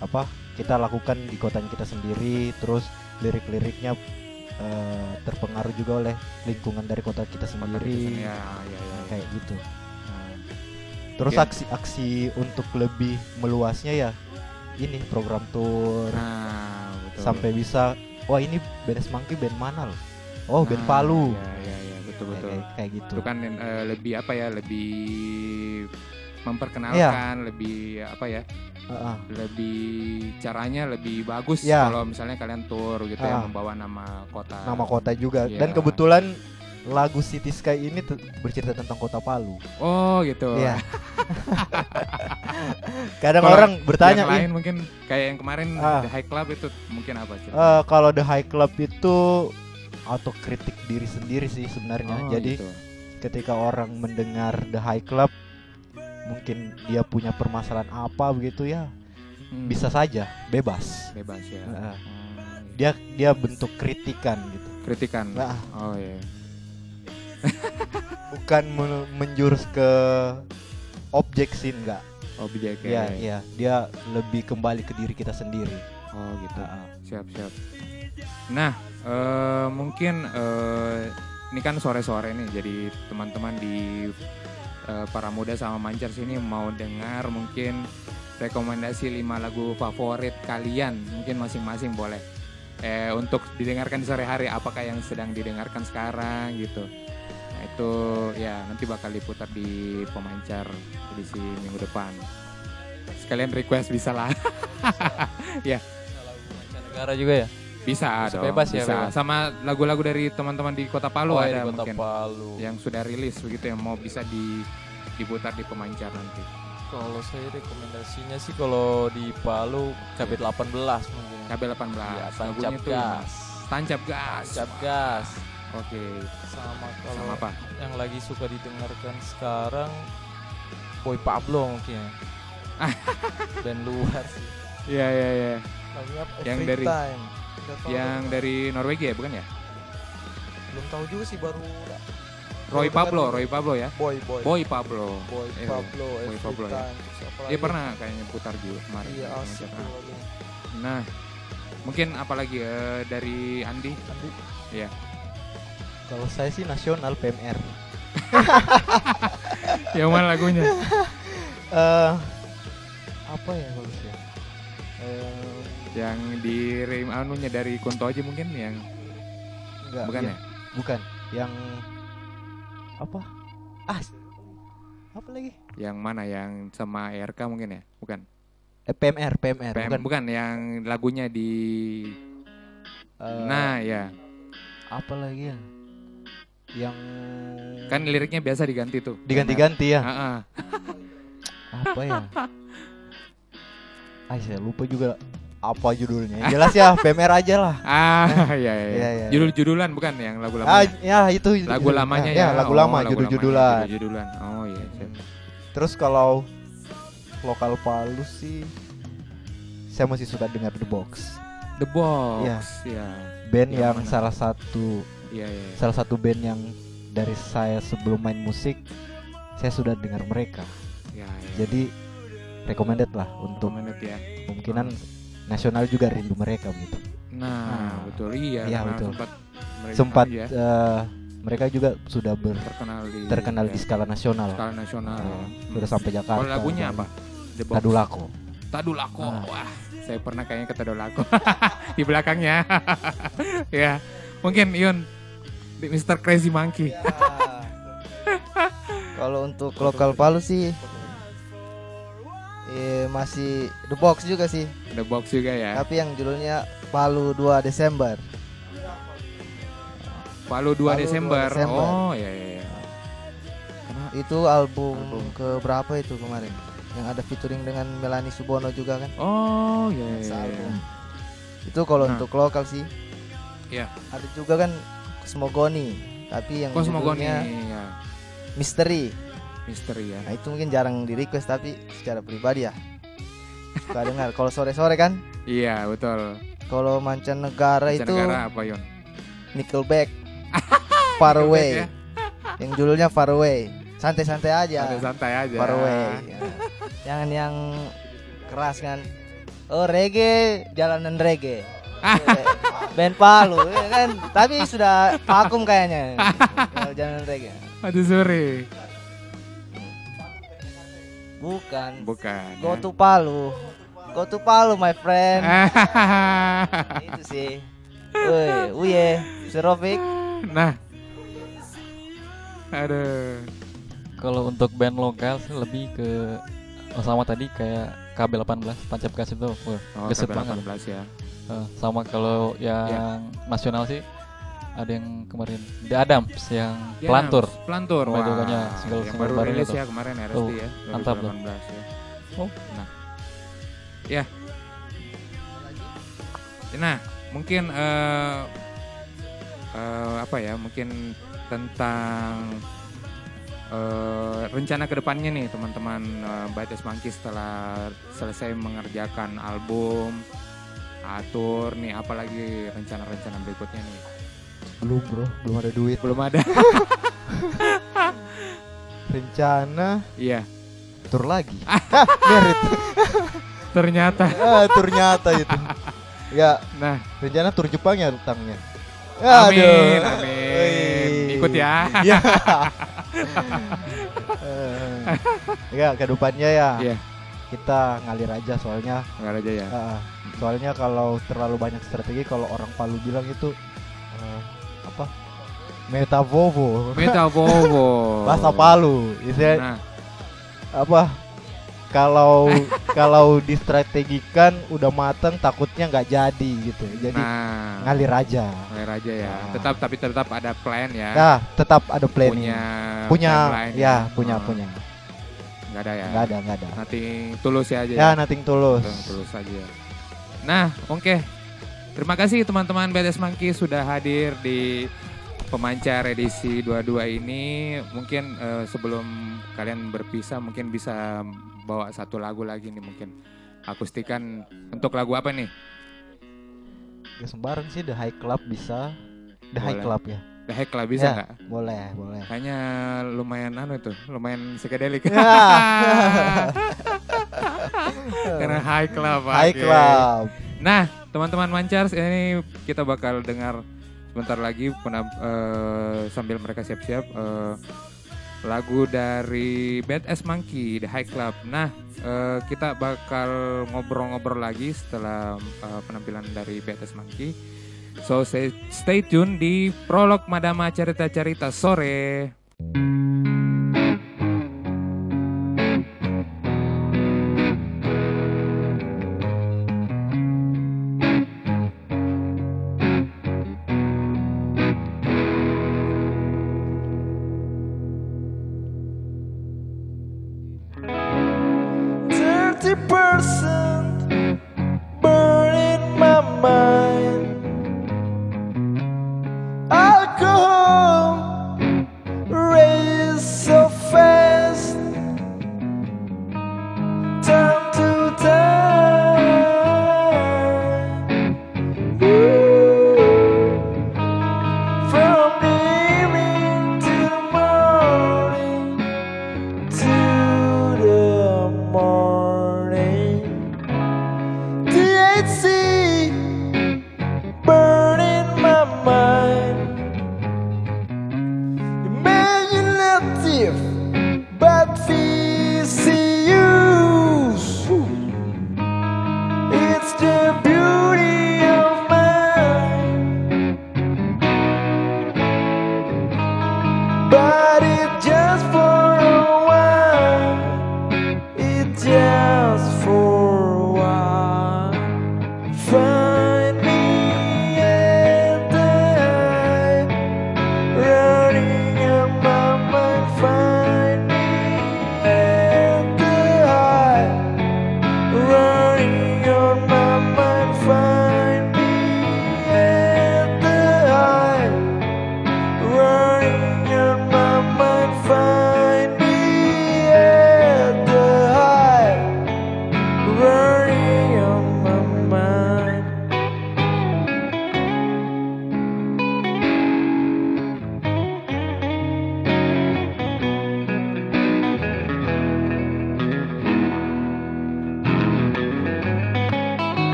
apa kita lakukan di kotanya kita sendiri terus lirik-liriknya eh, terpengaruh juga oleh lingkungan dari kota kita sendiri Ya, ya, ya. kayak gitu. Nah, terus Mungkin- aksi-aksi untuk lebih meluasnya ya ini program tour. Nah, betul. sampai bisa wah ini Benes Monkey band mana loh? Oh band Nah, Palu. Ya, ya, ya, betul betul. kayak, kayak gitu. Itu kan eh, lebih apa ya? Lebih memperkenalkan, Iya. lebih apa ya? Heeh. Lebih caranya lebih bagus Ya. kalau misalnya kalian tour gitu ya Ah. membawa nama kota. nama kota juga dan Iya. kebetulan lagu City Sky ini bercerita tentang kota Palu Oh, gitu. Iya. *laughs* Kadang Kalau orang bertanya, yang lain "Ih, mungkin kayak yang kemarin Ah. The High Club itu mungkin apa sih? Eh, kalau The High Club itu autokritik diri sendiri sih sebenarnya. Oh, Jadi gitu. ketika orang mendengar The High Club, mungkin dia punya permasalahan apa begitu ya, Hmm. bisa saja bebas. bebas ya. Heeh. Oh, Dia dia bentuk kritikan gitu, kritikan. Nah. Oh iya. *laughs* bukan men- menjurus ke objek sih enggak. Objek Iya, ya. iya, dia lebih kembali ke diri kita sendiri. Oh gitu. Heeh. Siap siap. Nah, eh, mungkin eh, ini kan sore-sore nih, jadi teman-teman di eh, para muda sama mancar sini mau dengar mungkin rekomendasi 5 lagu favorit kalian, mungkin masing-masing boleh. Eh, untuk didengarkan di sore hari, apakah yang sedang didengarkan sekarang gitu. Nah itu ya nanti bakal diputar di pemancar edisi minggu depan. Sekalian request bisa lah. *laughs* ya. negara juga ya Bisa, dong. bebas ya, bisa. bebas. Sama lagu-lagu dari teman-teman di Kota Palu Oh, ada di Kota mungkin Palu. yang sudah rilis begitu yang mau bisa di diputar di pemancar nanti. kalau saya rekomendasinya sih kalau di Palu KB18 mungkin KB18. Iya, Lagunya tancap tuh gas Tancap gas. tancap gas Oke. sama kalau Sama apa? yang lagi suka didengarkan sekarang Boy Pablo mungkin ya. *laughs* band luar sih Iya iya iya. Yang dari Time. Yang dari Norwegia ya, bukan ya? belum tahu juga sih baru Roy Pablo, Roy Pablo ya. Boy Boy Boy Pablo. Boy Eh, Pablo Boy Pablo ya. Dia pernah kayaknya putar juga kemarin. iya asik. Nah, mungkin apalagi eh, dari Andi? Andi. Iya. Kalau saya sih nasional PMR. *laughs* Yang mana lagunya? *laughs* Eh apa ya yang di rim anunya dari Kunto aja mungkin yang enggak, bukan ya? ya? Bukan. Yang apa? Ah, apa lagi? Yang mana yang sama RK mungkin ya? Bukan. Eh, PMR, PMR, PM, bukan. bukan yang lagunya di Eh, Nah, ya. apa lagi ya? Yang Kan liriknya biasa diganti tuh. diganti-ganti ya. Apa ya? *laughs* Ah, saya lupa juga apa judulnya. Jelas ya, PMR aja lah. *laughs* Ah, iya iya. Iya, iya. Judul-judulan bukan yang lagu Ah, lamanya. ya itu lagu judul- lamanya ya, ya. lagu Oh, lama, lagu judul-judulan. lamanya, Judul-judulan. Oh iya. Terus kalau lokal Palu sih saya masih suka dengar The Box. The Box. Iya. Iya. Band Yang yang, mana? salah satu Iya, iya. salah satu band yang dari saya sebelum main musik saya sudah dengar mereka. Jadi recommended lah untuk Recommended ya. kemungkinan nasional juga rindu mereka gitu. Nah, betul iya, Iya, betul. sempat mereka Sempat ya, eh, mereka juga sudah ber terkenal di terkenal ya, di skala nasional. skala nasional. Nah, Hmm. Sudah sampai Jakarta. Kalau lagunya apa? The Box. Tadulako. Tadulako. Ah. Wah, saya pernah kayaknya ke Tadulako *laughs* di belakangnya. *laughs* ya, mungkin Yun Mr. Crazy Monkey. *laughs* Kalau untuk lokal Palu sih eh, masih The Box juga sih. The Box juga ya. Tapi yang judulnya Palu 2 Desember. Palu 2 Palu 2 Desember. Desember. Oh, ya ya ya. Itu album, ke berapa itu kemarin? Yang ada featuring dengan Melanie Subono juga kan? Oh, ya ya. ya, ya. Itu kalau Nah. untuk lokal sih. Iya. Ada juga kan Cosmogoni, tapi yang Cosmogoni judulnya ya. Misteri. Misteri ya. Nah itu mungkin jarang di request tapi secara pribadi ya suka dengar. Kalau sore-sore kan Iya, betul. Kalau mancanegara itu Mancanegara apa, Yon? Nickelback. *laughs* Far ya. Yang judulnya Far Away. Santai-santai aja. Santai-santai aja. Far Away. Ya. Jangan yang keras kan. Oh, reggae, jalanan reggae. *laughs* Band Palu ya kan. Tapi sudah vakum kayaknya. *laughs* Jalanan reggae. Aduh, sorry. Bukan. Bukan. Go ya. to Palu. Go to Palu, my friend. *laughs* Itu sih. Woi, uye, Serofik. Nah. Aduh. Kalau untuk band lokal sih lebih ke oh, sama tadi kayak KB18 Tancap Gas itu, wah, Oh, gesit KB18 banget. ya. Eh, sama kalau yang Ya. nasional sih ada yang kemarin The Adams yang Ya, pelantur. Pelantur. Wah, single, yang baru rilis ya kemarin RSD Tuh, ya. Mantap tuh. 2018 ya. Oh. Nah. Ya. Nah, mungkin eh eh, apa ya? Mungkin tentang eh, rencana ke depannya nih teman-teman uh, Baites Monkey setelah selesai mengerjakan album atur nih apalagi rencana-rencana berikutnya nih Belum bro, belum ada duit. belum ada *laughs* Rencana iya tur lagi. *laughs* Merit. ternyata *laughs* ah, tur nyata itu. Ya, nah rencana tur Jepang ya utangnya. Amin, Aduh. amin. Wih. Ikut ya. Ya. Ya, ke depannya ya. Iya. Kita ngalir aja soalnya. Ngalir aja ya. Ah, soalnya kalau terlalu banyak strategi kalau orang Palu bilang itu eh, apa? Metavovo. Metavovo. *laughs* Bahasa Palu. Istilah Nah, apa? Kalau *laughs* kalau distrategikan udah mateng takutnya nggak jadi gitu. Jadi nah, ngalir aja. ngalir aja ya. Nah. Tetap tapi tetap ada plan ya. Ya, tetap ada planning. Punya punya timeline ya, punya Hmm. punya. Nggak ada ya. Nggak ada, nggak ada. Nanti tulus ya aja. Ya, nothing tulus. Tulus, tulus aja. Nah, oke. Terima kasih teman-teman BTS Monkey sudah hadir di pemancar edisi 22 ini. Mungkin eh, sebelum kalian berpisah mungkin bisa bawa satu lagu lagi nih mungkin. Akustikan untuk lagu apa nih? Gak sembarang sih The High Club bisa. The High Boleh. Club ya. The Heck lah bisa Ya, nggak? Boleh, boleh. Kayaknya lumayan anu itu, lumayan psikedelik. Ya. *laughs* Karena *laughs* high club. High oke. Club. Nah, teman-teman Mancars ini kita bakal dengar sebentar lagi eh, sambil mereka siap-siap eh, lagu dari Bad Ass Monkey The High Club. Nah, eh, kita bakal ngobrol-ngobrol lagi setelah eh, penampilan dari Bad Ass Monkey. So stay, tune di prolog Madama Cerita-Cerita sore. Thirty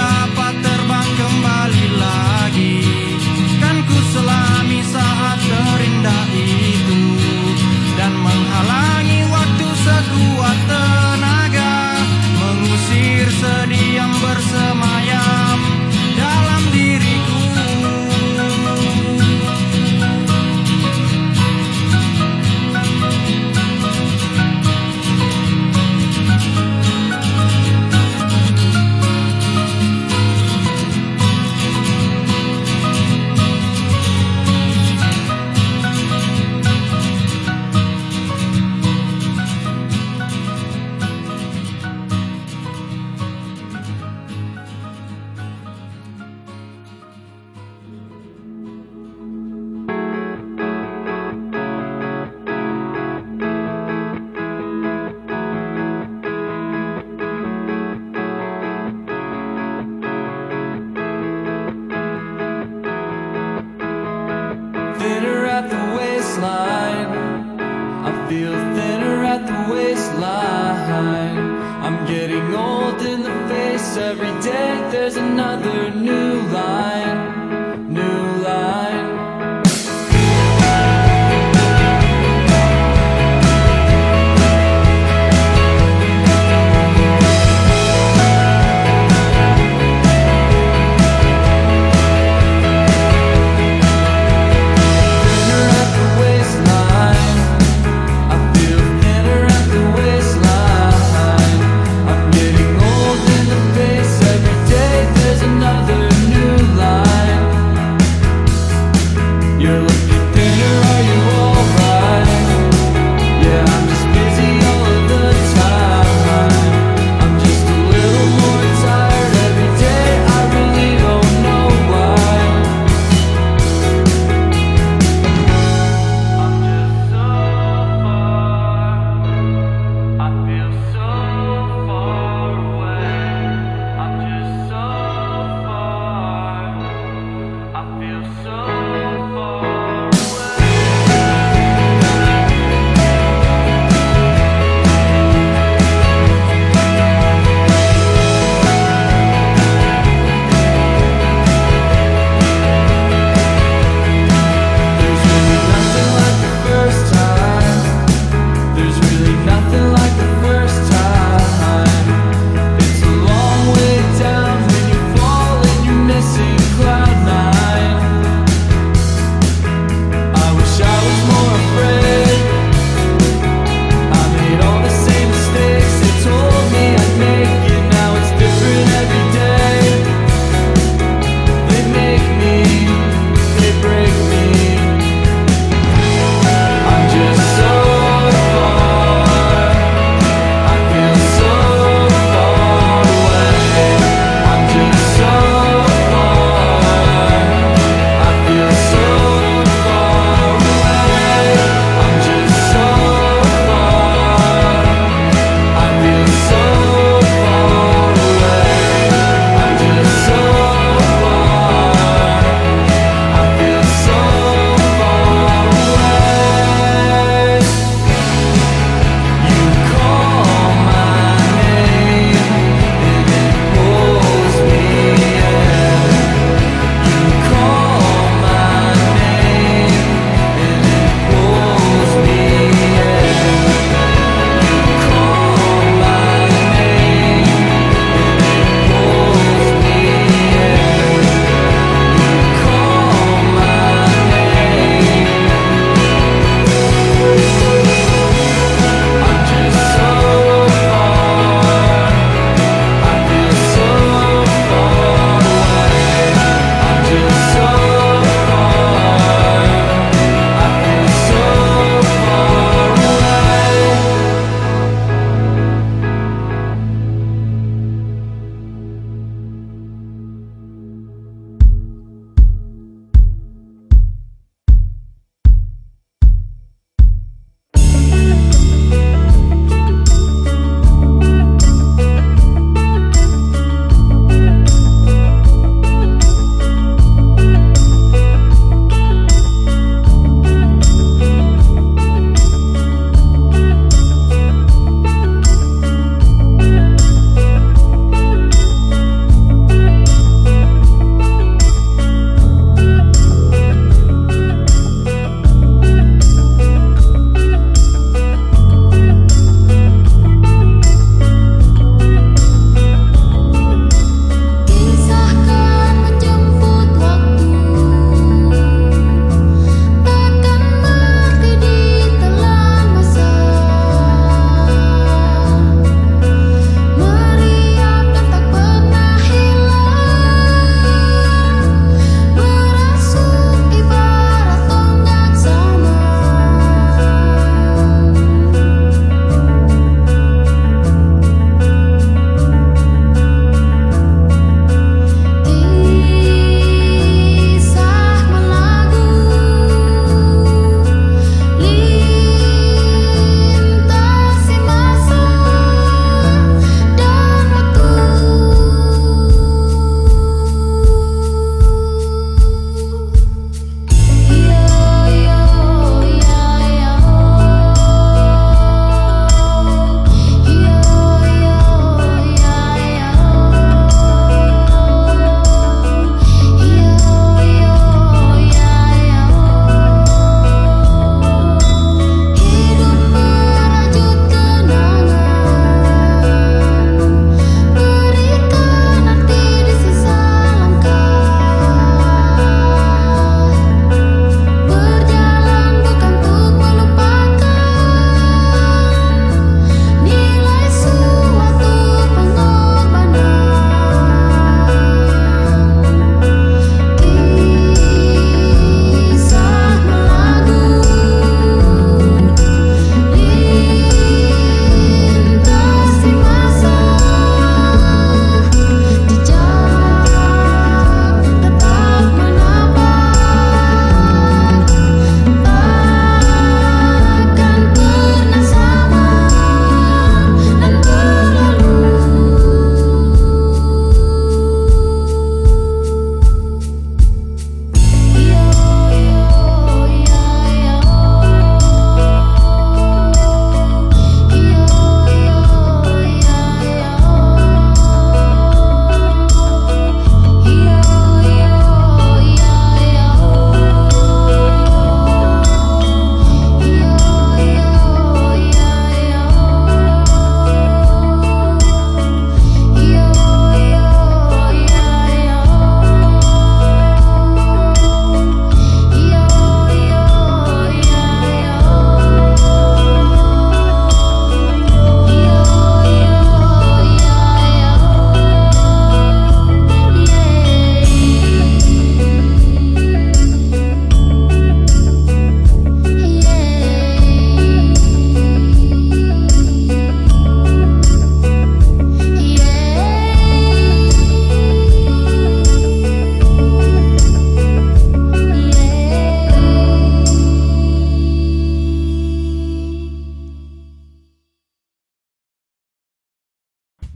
stop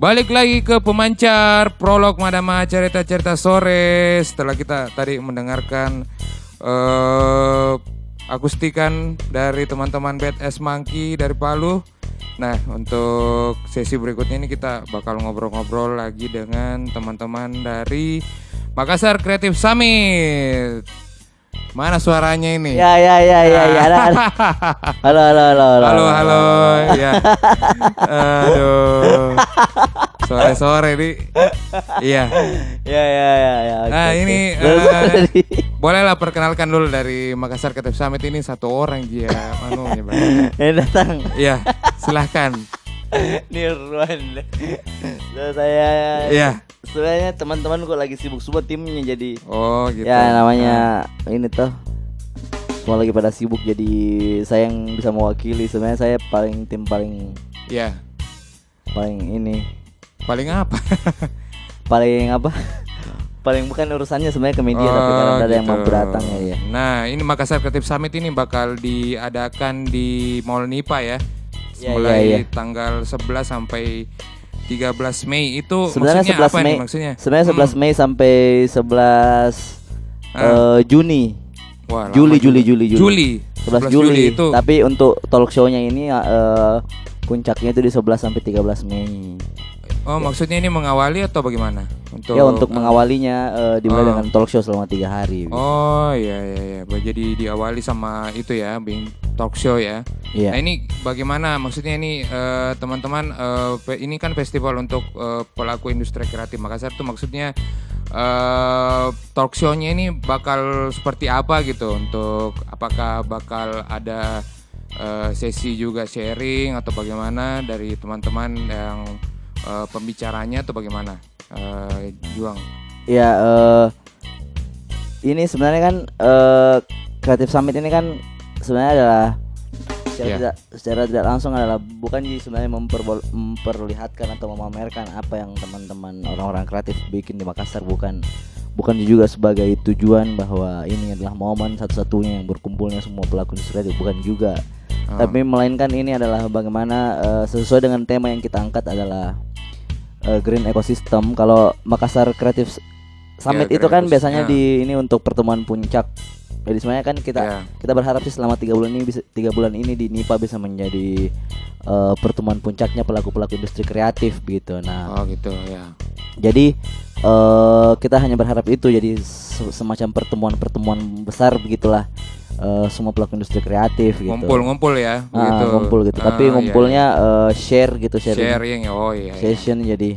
Balik lagi ke pemancar prolog Madama cerita-cerita sore setelah kita tadi mendengarkan eh akustikan dari teman-teman Bad S Monkey dari Palu. Nah, untuk sesi berikutnya ini kita bakal ngobrol-ngobrol lagi dengan teman-teman dari Makassar Creative Summit. Mana suaranya ini? Ya ya ya ya ya. Ada, ada. *laughs* Halo halo halo halo. Halo, halo. Ya. *laughs* Aduh. Sore-sore nih. Iya. Ya ya ya ya. oke, Nah, ini eh, tadi. bolehlah perkenalkan dulu dari Makassar Creative Summit ini satu orang dia manunya, Bang. *laughs* Yang datang. Iya, silahkan. Nirwan. So, saya Iya. Sebenarnya teman-teman kok lagi sibuk semua timnya jadi. Oh, gitu. Ya namanya ini tuh semua lagi pada sibuk jadi saya yang bisa mewakili sebenarnya saya paling tim paling Iya. paling ini Paling apa? *laughs* paling apa *laughs* paling bukan urusannya sebenarnya ke media tapi karena ada yang gitu. mampu datang ya ya Nah, ini Makassar Creative Summit ini bakal diadakan di Mall Nipa ya. Iya, Mulai iya, iya. tanggal 11 sampai 13 Mei itu sebenarnya maksudnya 11 apa Mei nih maksudnya? sebenarnya 11 Hmm. Mei sampai 11 Ah. eh, Juni Wah, Juli, juga. Juli Juli Juli. 11 11 Juli, Juli itu. tapi untuk talk show-nya ini eh, puncaknya itu di 11 sampai 13 Mei Oh, maksudnya ini mengawali atau bagaimana? Untuk ya untuk mengawalinya eh, dimulai Oh. dengan talk show selama tiga hari Oh, iya iya iya. Jadi diawali sama itu ya, being talk show ya. Iya. Nah, ini bagaimana maksudnya ini eh, teman-teman fe- ini kan festival untuk eh, pelaku industri kreatif Makassar tuh maksudnya eh talk show-nya ini bakal seperti apa gitu untuk apakah bakal ada eh, sesi juga sharing atau bagaimana dari teman-teman yang eh, pembicaranya atau bagaimana? Eh, Juang. Ya eh ini sebenarnya kan eh Creative Summit ini kan sebenarnya adalah secara Iya. tidak secara tidak langsung adalah bukan sebenarnya memperbol- memperlihatkan atau memamerkan apa yang teman-teman orang-orang kreatif bikin di Makassar bukan bukan juga sebagai tujuan bahwa ini adalah momen satu-satunya yang berkumpulnya semua pelaku industri kreatif bukan juga Oh. tapi melainkan ini adalah bagaimana eh, sesuai dengan tema yang kita angkat adalah eh, green ecosystem kalau Makassar Creative Summit Ya, itu kan biasanya ecosystem. di ini untuk pertemuan puncak jadi sebenarnya kan kita Ya. kita berharap sih selama tiga bulan ini bisa tiga bulan ini di NIPA bisa menjadi eh, pertemuan puncaknya pelaku pelaku industri kreatif begitu nah Oh gitu ya. jadi eh kita hanya berharap itu jadi se- semacam pertemuan-pertemuan besar begitulah eh, semua pelaku industri kreatif gitu. Ngumpul-ngumpul ya, Ah, begitu. ngumpul gitu. Ah, Tapi iya, ngumpulnya eh, share gitu sharing. Sharing, oh iya, iya. Session jadi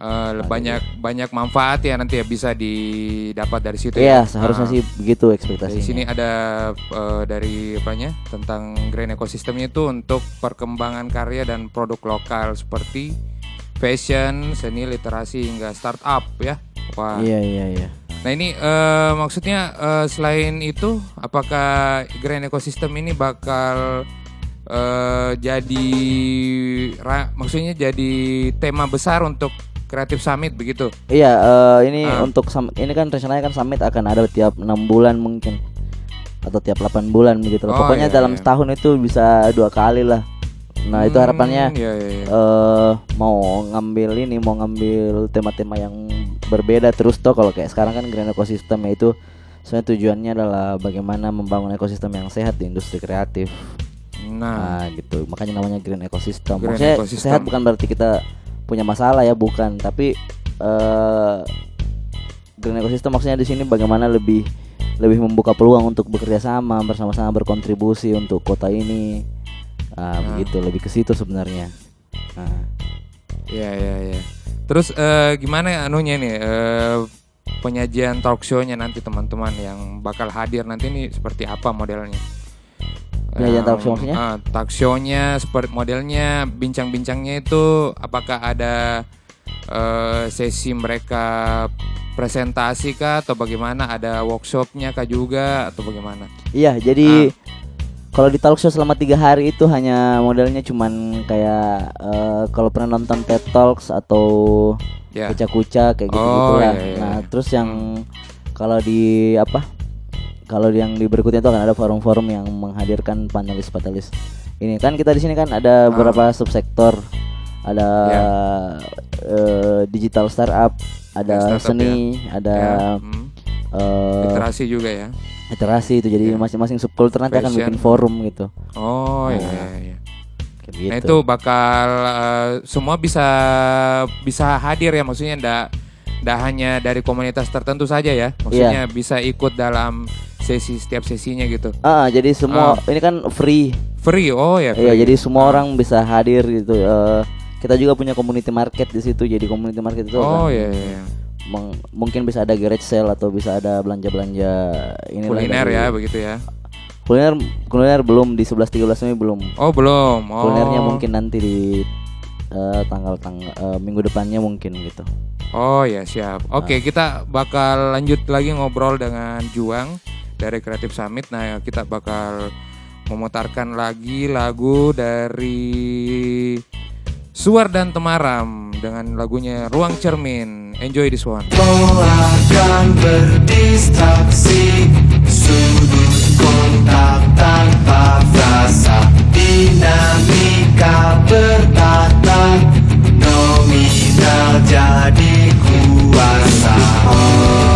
Eh, banyak banyak manfaat ya nanti ya bisa didapat dari situ Iya, ya. seharusnya Ah. sih begitu ekspektasinya. Di sini ada eh, dari apanya tentang green ecosystemnya itu untuk perkembangan karya dan produk lokal seperti fashion, seni, literasi hingga startup ya. Wah. Iya, iya, iya. Nah ini eh, maksudnya eh, selain itu apakah green ecosystem ini bakal eh, jadi ra- maksudnya jadi tema besar untuk Creative Summit begitu? Iya, eh, ini Ah. untuk ini kan rencananya kan summit akan ada tiap enam bulan mungkin atau tiap 8 bulan begitu. Oh, Pokoknya iya, dalam iya. setahun itu bisa dua kali lah. Nah itu Hmm, harapannya iya, iya, iya. eh, mau ngambil ini mau ngambil tema-tema yang berbeda terus toh kalau kayak sekarang kan green ecosystem ya itu sebenarnya tujuannya adalah bagaimana membangun ekosistem yang sehat di industri kreatif. Nah, gitu. Makanya namanya green ecosystem. Green Maksudnya ecosystem. sehat bukan berarti kita punya masalah ya, bukan. Tapi eh green ecosystem maksudnya di sini bagaimana lebih lebih membuka peluang untuk bekerja sama bersama-sama berkontribusi untuk kota ini. Ah, Nah. begitu lebih ke situ sebenarnya. Nah. Iya iya iya. Terus eh, gimana anunya nih eh, penyajian talk show-nya nanti teman-teman yang bakal hadir nanti ini seperti apa modelnya? Penyajian talk show Em, maksudnya? ah, talk show-nya seperti modelnya bincang-bincangnya itu apakah ada eh, sesi mereka presentasi kah atau bagaimana? Ada workshopnya kah juga atau bagaimana? Iya, jadi kalau di talk show selama tiga hari itu hanya modelnya cuman kayak eh, kalau pernah nonton TED Talks atau Ya. kuca-kuca kayak gitu Oh, gitulah. iya, iya. Nah, terus yang kalau di apa? Kalau yang di berikutnya itu akan ada forum-forum yang menghadirkan panelis-panelis. Ini kan kita di sini kan ada Ah. beberapa subsektor. Ada Ya. digital startup, ada Startup seni, ada Ya, hmm. eh, Literasi juga ya. Literasi itu jadi masing-masing subkultur nanti akan Fashion. bikin forum gitu. Oh Nah, iya iya. Nah gitu. itu bakal eh, semua bisa bisa hadir ya maksudnya ndak ndak hanya dari komunitas tertentu saja ya. Maksudnya Iya. bisa ikut dalam sesi setiap sesinya gitu. Ah, jadi semua Ah. ini kan free. Free. Oh ya. Iya, jadi semua orang bisa hadir gitu. Eh, kita juga punya community market di situ. Jadi community market itu Oh kan iya iya. Mungkin bisa ada garage sale atau bisa ada belanja-belanja ini Kuliner ya begitu ya. Kuliner kuliner belum di 11 13 Mei belum. Oh belum. Oh. Kulinernya mungkin nanti di eh, tanggal tanggal eh, minggu depannya mungkin gitu. Oh ya siap. Oke Ah. kita bakal lanjut lagi ngobrol dengan Juang dari Creative Summit. Nah kita bakal memutarkan lagi lagu dari Suar dan Temaram dengan lagunya Ruang Cermin. Enjoy this one. Kau akan berdistraksi Sudut kontak tanpa frasa Dinamika bertata Nominal jadi kuasa Asa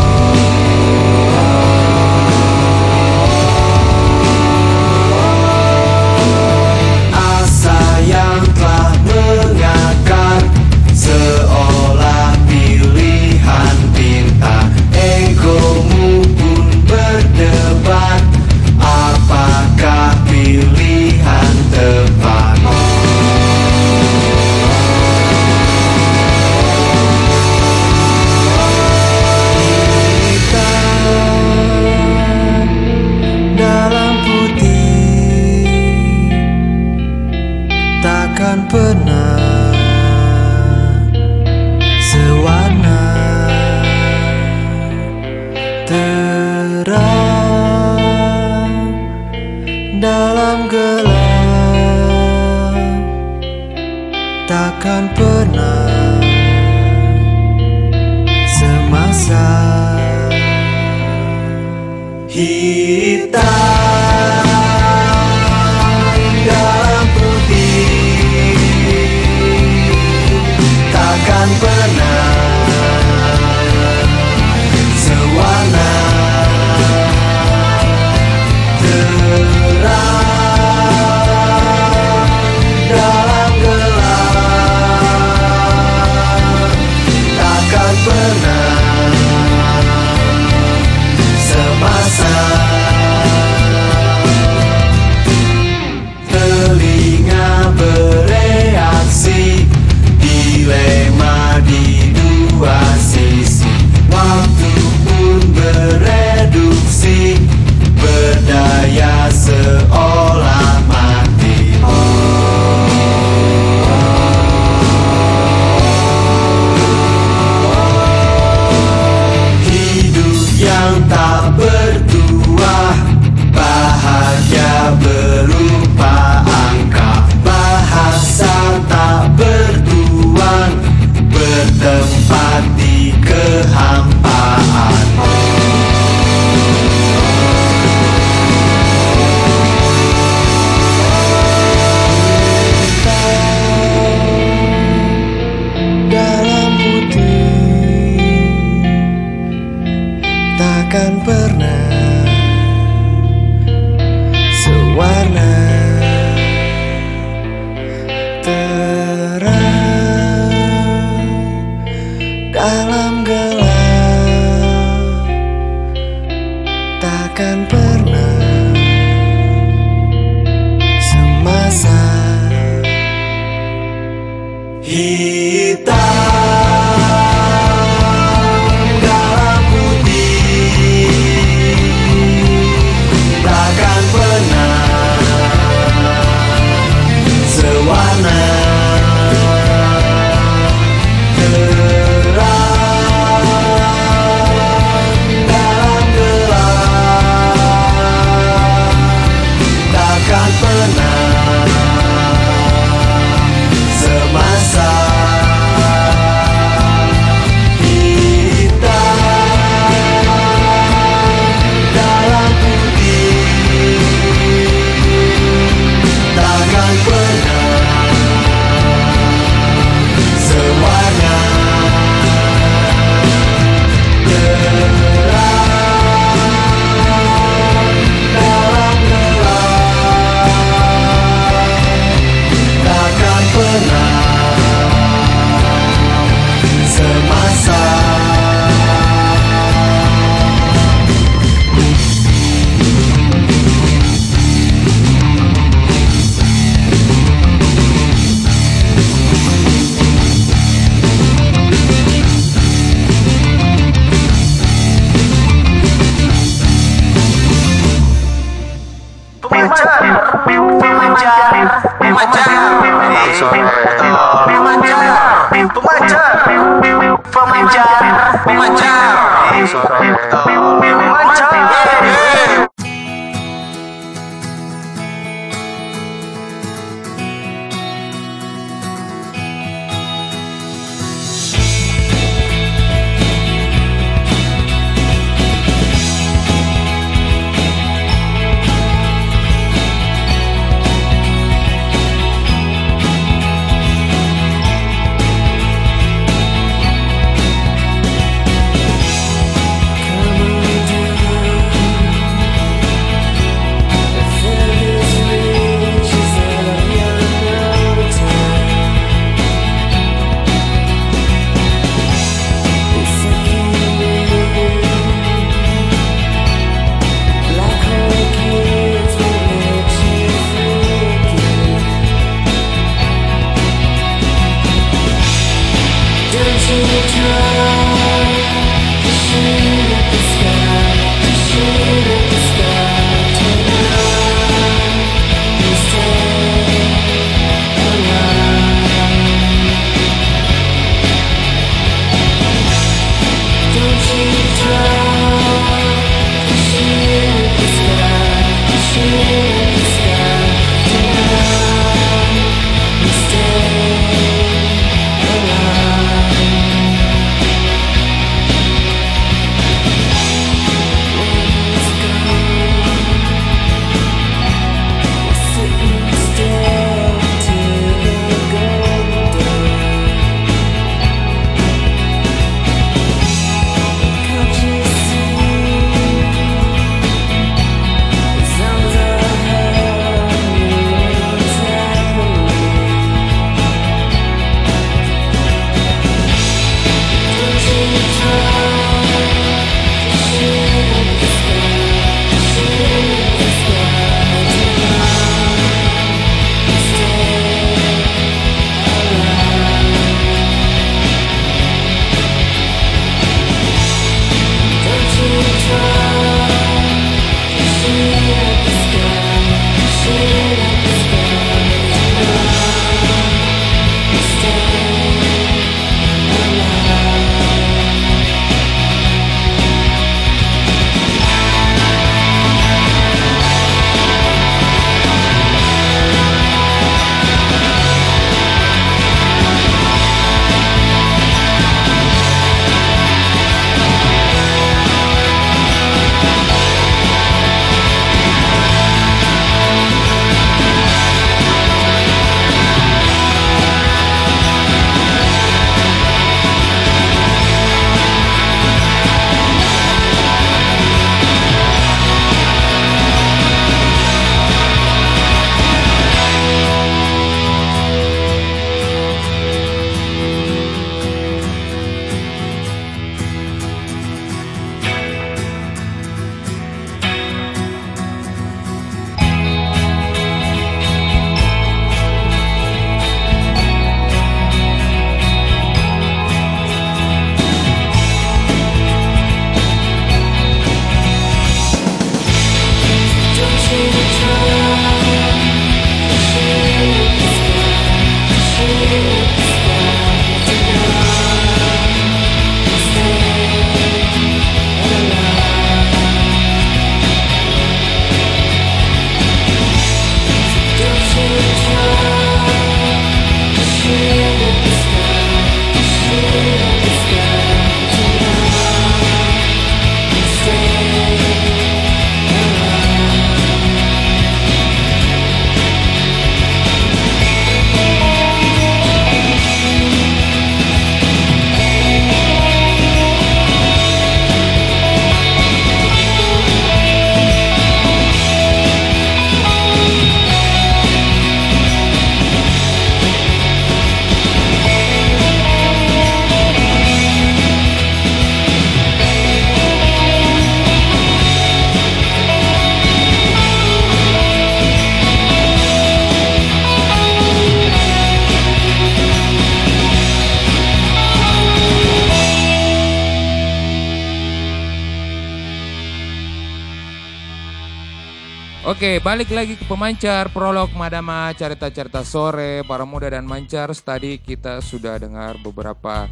Oke, balik lagi ke pemancar prolog Madama cerita-cerita sore para muda dan mancar. Tadi kita sudah dengar beberapa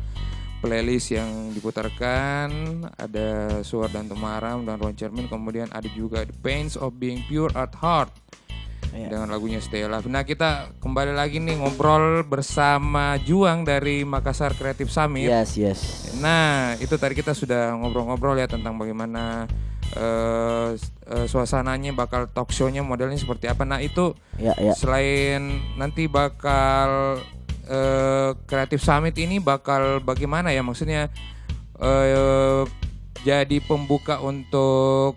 playlist yang diputarkan. Ada Suar dan Temaram dan Ron Cermin. Kemudian ada juga The Pains of Being Pure at Heart dengan lagunya Stay Alive. Nah kita kembali lagi nih ngobrol bersama Juang dari Makassar Creative Summit. Yes, yes. Nah, itu tadi kita sudah ngobrol-ngobrol ya tentang bagaimana eh, s- eh, suasananya bakal talk show-nya modelnya seperti apa. Nah, itu Ya, ya. selain nanti bakal eh, Creative Summit ini bakal bagaimana ya maksudnya eh, jadi pembuka untuk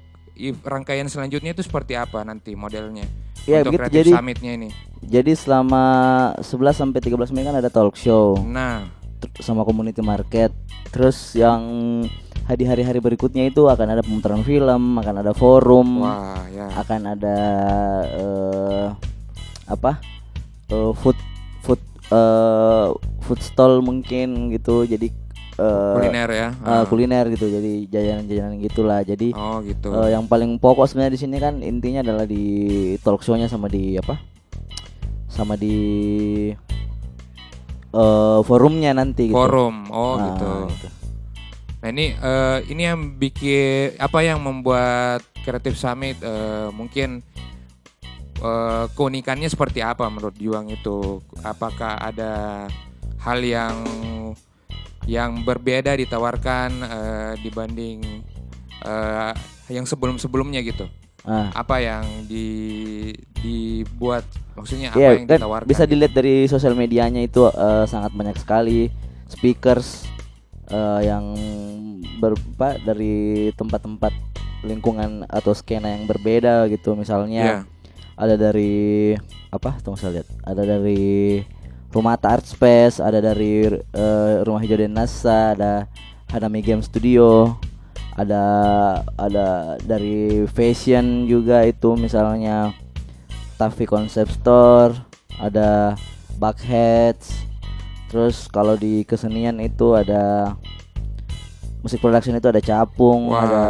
rangkaian selanjutnya itu seperti apa nanti modelnya Ya untuk begitu Creative jadi Summit-nya ini. Jadi selama 11 sampai 13 Mei kan ada talk show. Nah, sama community market. Terus yang di hari-hari berikutnya itu akan ada pemutaran film, akan ada forum, Wah, ya. akan ada eh, apa? eh, food food eh, food stall mungkin gitu. Jadi eh, Kuliner ya? Ah. kuliner gitu. Jadi jajanan-jajanan gitulah. Jadi Oh, gitu. eh, yang paling pokok sebenarnya di sini kan intinya adalah di talk show-nya sama di apa? Sama di eh, forumnya nanti gitu. Forum. Oh, Nah, gitu. gitu. Nah, ini eh, ini yang bikin apa yang membuat Creative Summit eh, mungkin eh, keunikannya seperti apa menurut Juang itu? Apakah ada hal yang yang berbeda ditawarkan eh, dibanding eh, yang sebelum-sebelumnya gitu? Ah. Apa yang di dibuat maksudnya apa Iya, yang kan ditawarkan? bisa dilihat dari sosial medianya itu eh, sangat banyak sekali speakers eh, yang berpa dari tempat-tempat lingkungan atau skena yang berbeda gitu misalnya ada dari apa tunggu saya lihat ada dari rumah Art Space ada dari eh, rumah hijau Denasa ada Hanami Game Studio ada ada dari fashion juga itu misalnya Taffy Concept Store, ada Buckheads. Terus kalau di kesenian itu ada musik production itu ada Capung, Wah. ada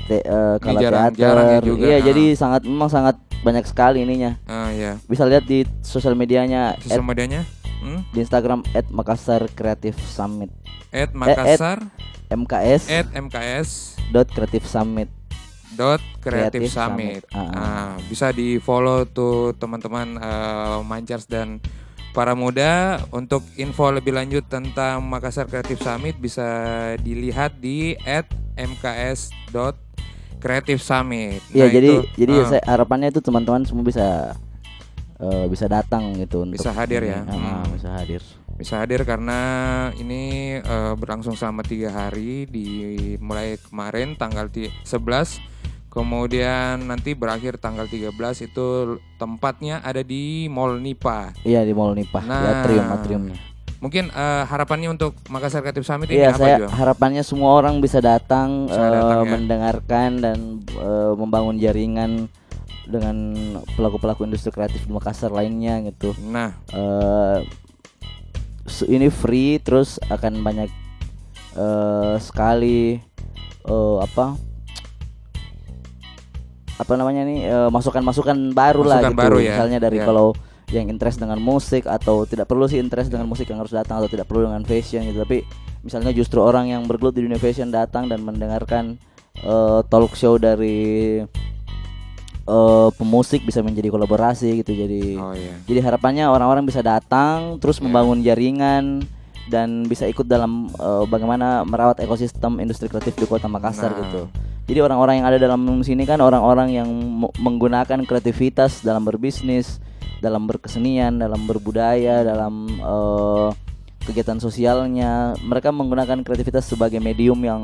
te, eh, Ini Kala jarang- Teater. ya juga, Iya, ah. jadi sangat memang sangat banyak sekali ininya. Ah, iya. Bisa lihat di sosial medianya Sosial medianya? Hmm? di Instagram @makassar Creative Summit. At Eh, Makassar MKS at MKS dot Creative Summit. dot Creative Creative Summit. Summit. Ah. Ah, bisa di follow tuh teman-teman eh, Mancers dan para muda untuk info lebih lanjut tentang Makassar Creative Summit bisa dilihat di at mks dot Creative Summit. Iya, Nah, jadi itu, jadi ah, saya harapannya itu teman-teman semua bisa eh, bisa datang gitu untuk Bisa hadir ya? Ah, Hmm. bisa hadir. Bisa hadir karena ini eh, berlangsung selama tiga hari di mulai kemarin tanggal ti- 11 kemudian nanti berakhir tanggal 13 itu tempatnya ada di Mall Nipa Iya di Mall Nipah, di Nah, atrium atriumnya. mungkin eh, harapannya untuk Makassar Creative Summit ini Iya, apa saya juga harapannya semua orang bisa datang, Bisa datang, ya. mendengarkan dan eh, membangun jaringan dengan pelaku-pelaku industri kreatif di Makassar lainnya gitu. Nah, su- ini free terus akan banyak eh, sekali eh, apa apa namanya nih eh, masukan-masukan baru lah gitu. baru ya, Misalnya dari ya. kalau yang interest dengan musik atau tidak perlu sih interest dengan musik yang harus datang atau tidak perlu dengan fashion gitu tapi misalnya justru orang yang bergelut di dunia fashion datang dan mendengarkan eh, talk show dari eh, pemusik bisa menjadi kolaborasi gitu jadi Oh, iya. jadi harapannya orang-orang bisa datang terus membangun jaringan dan bisa ikut dalam eh, bagaimana merawat ekosistem industri kreatif di kota Makassar Nah. gitu jadi orang-orang yang ada dalam sini kan orang-orang yang menggunakan kreativitas dalam berbisnis dalam berkesenian dalam berbudaya dalam eh, kegiatan sosialnya mereka menggunakan kreativitas sebagai medium yang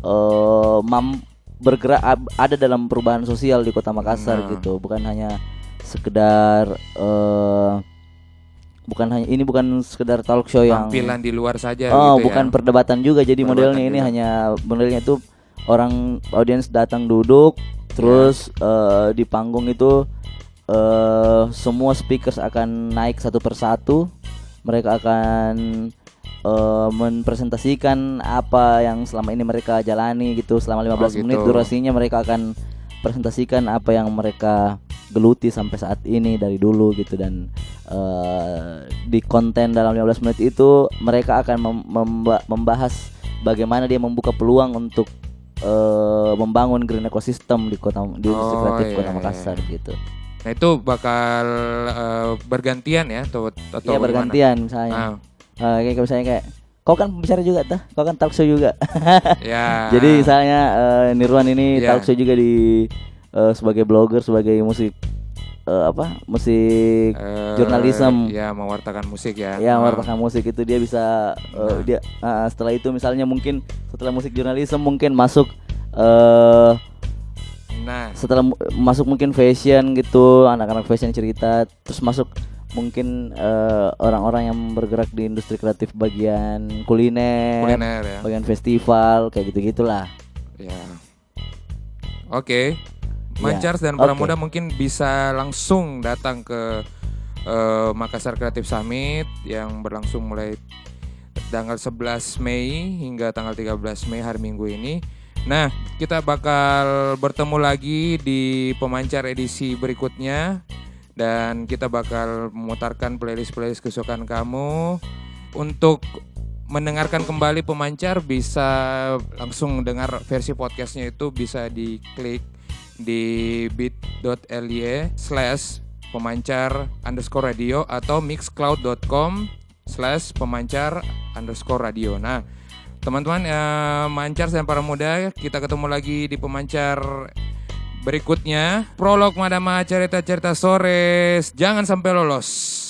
eh, mam bergerak ada dalam perubahan sosial di kota Makassar Nah. gitu bukan hanya sekedar eh bukan hanya ini bukan sekedar talk show yang tampilan di luar saja oh gitu bukan ya. perdebatan juga jadi Perdebatan modelnya ini juga. hanya modelnya itu orang audiens datang duduk terus eh, di panggung itu eh semua speakers akan naik satu persatu mereka akan eh, mempresentasikan apa yang selama ini mereka jalani gitu selama 15 Oh, menit gitu. durasinya mereka akan merepresentasikan apa yang mereka geluti sampai saat ini dari dulu gitu dan eh, di konten dalam 15 menit itu mereka akan mem- memba- membahas bagaimana dia membuka peluang untuk eh, membangun green ecosystem di kota di industri Oh, kreatif iya, kota iya, Makassar gitu. Nah itu bakal eh, bergantian ya atau atau Iya gimana? bergantian misalnya. Ah. Eh, kayak misalnya kayak kau kan pembicara juga tuh, kau kan talk show juga. *laughs* Ya. Jadi misalnya eh, Nirwan ini Ya. talk show juga di eh, sebagai blogger, sebagai musik eh, apa? Musik Eh, jurnalisme. Ya mewartakan musik ya. Ya, Ah. mewartakan musik itu dia bisa eh, dia ah, setelah itu misalnya mungkin setelah musik jurnalisme mungkin masuk eh Nah. setelah masuk mungkin fashion gitu, anak-anak fashion cerita, terus masuk mungkin eh, orang-orang yang bergerak di industri kreatif bagian kuliner, Kuliner, ya. bagian festival kayak gitu-gitulah. Ya. Oke. Ya, Mancars dan para oke. muda mungkin bisa langsung datang ke eh, Makassar Creative Summit yang berlangsung mulai tanggal 11 Mei hingga tanggal 13 Mei hari Minggu ini. Nah, kita bakal bertemu lagi di pemancar edisi berikutnya dan kita bakal memutarkan playlist-playlist kesukaan kamu untuk mendengarkan kembali pemancar bisa langsung dengar versi podcastnya itu bisa diklik di bit.ly slash pemancar underscore radio atau mixcloud.com slash pemancar underscore radio. Nah, teman-teman eh, mancars dan para muda kita ketemu lagi di pemancar berikutnya. Prolog Madama cerita-cerita sore. Jangan sampai lolos.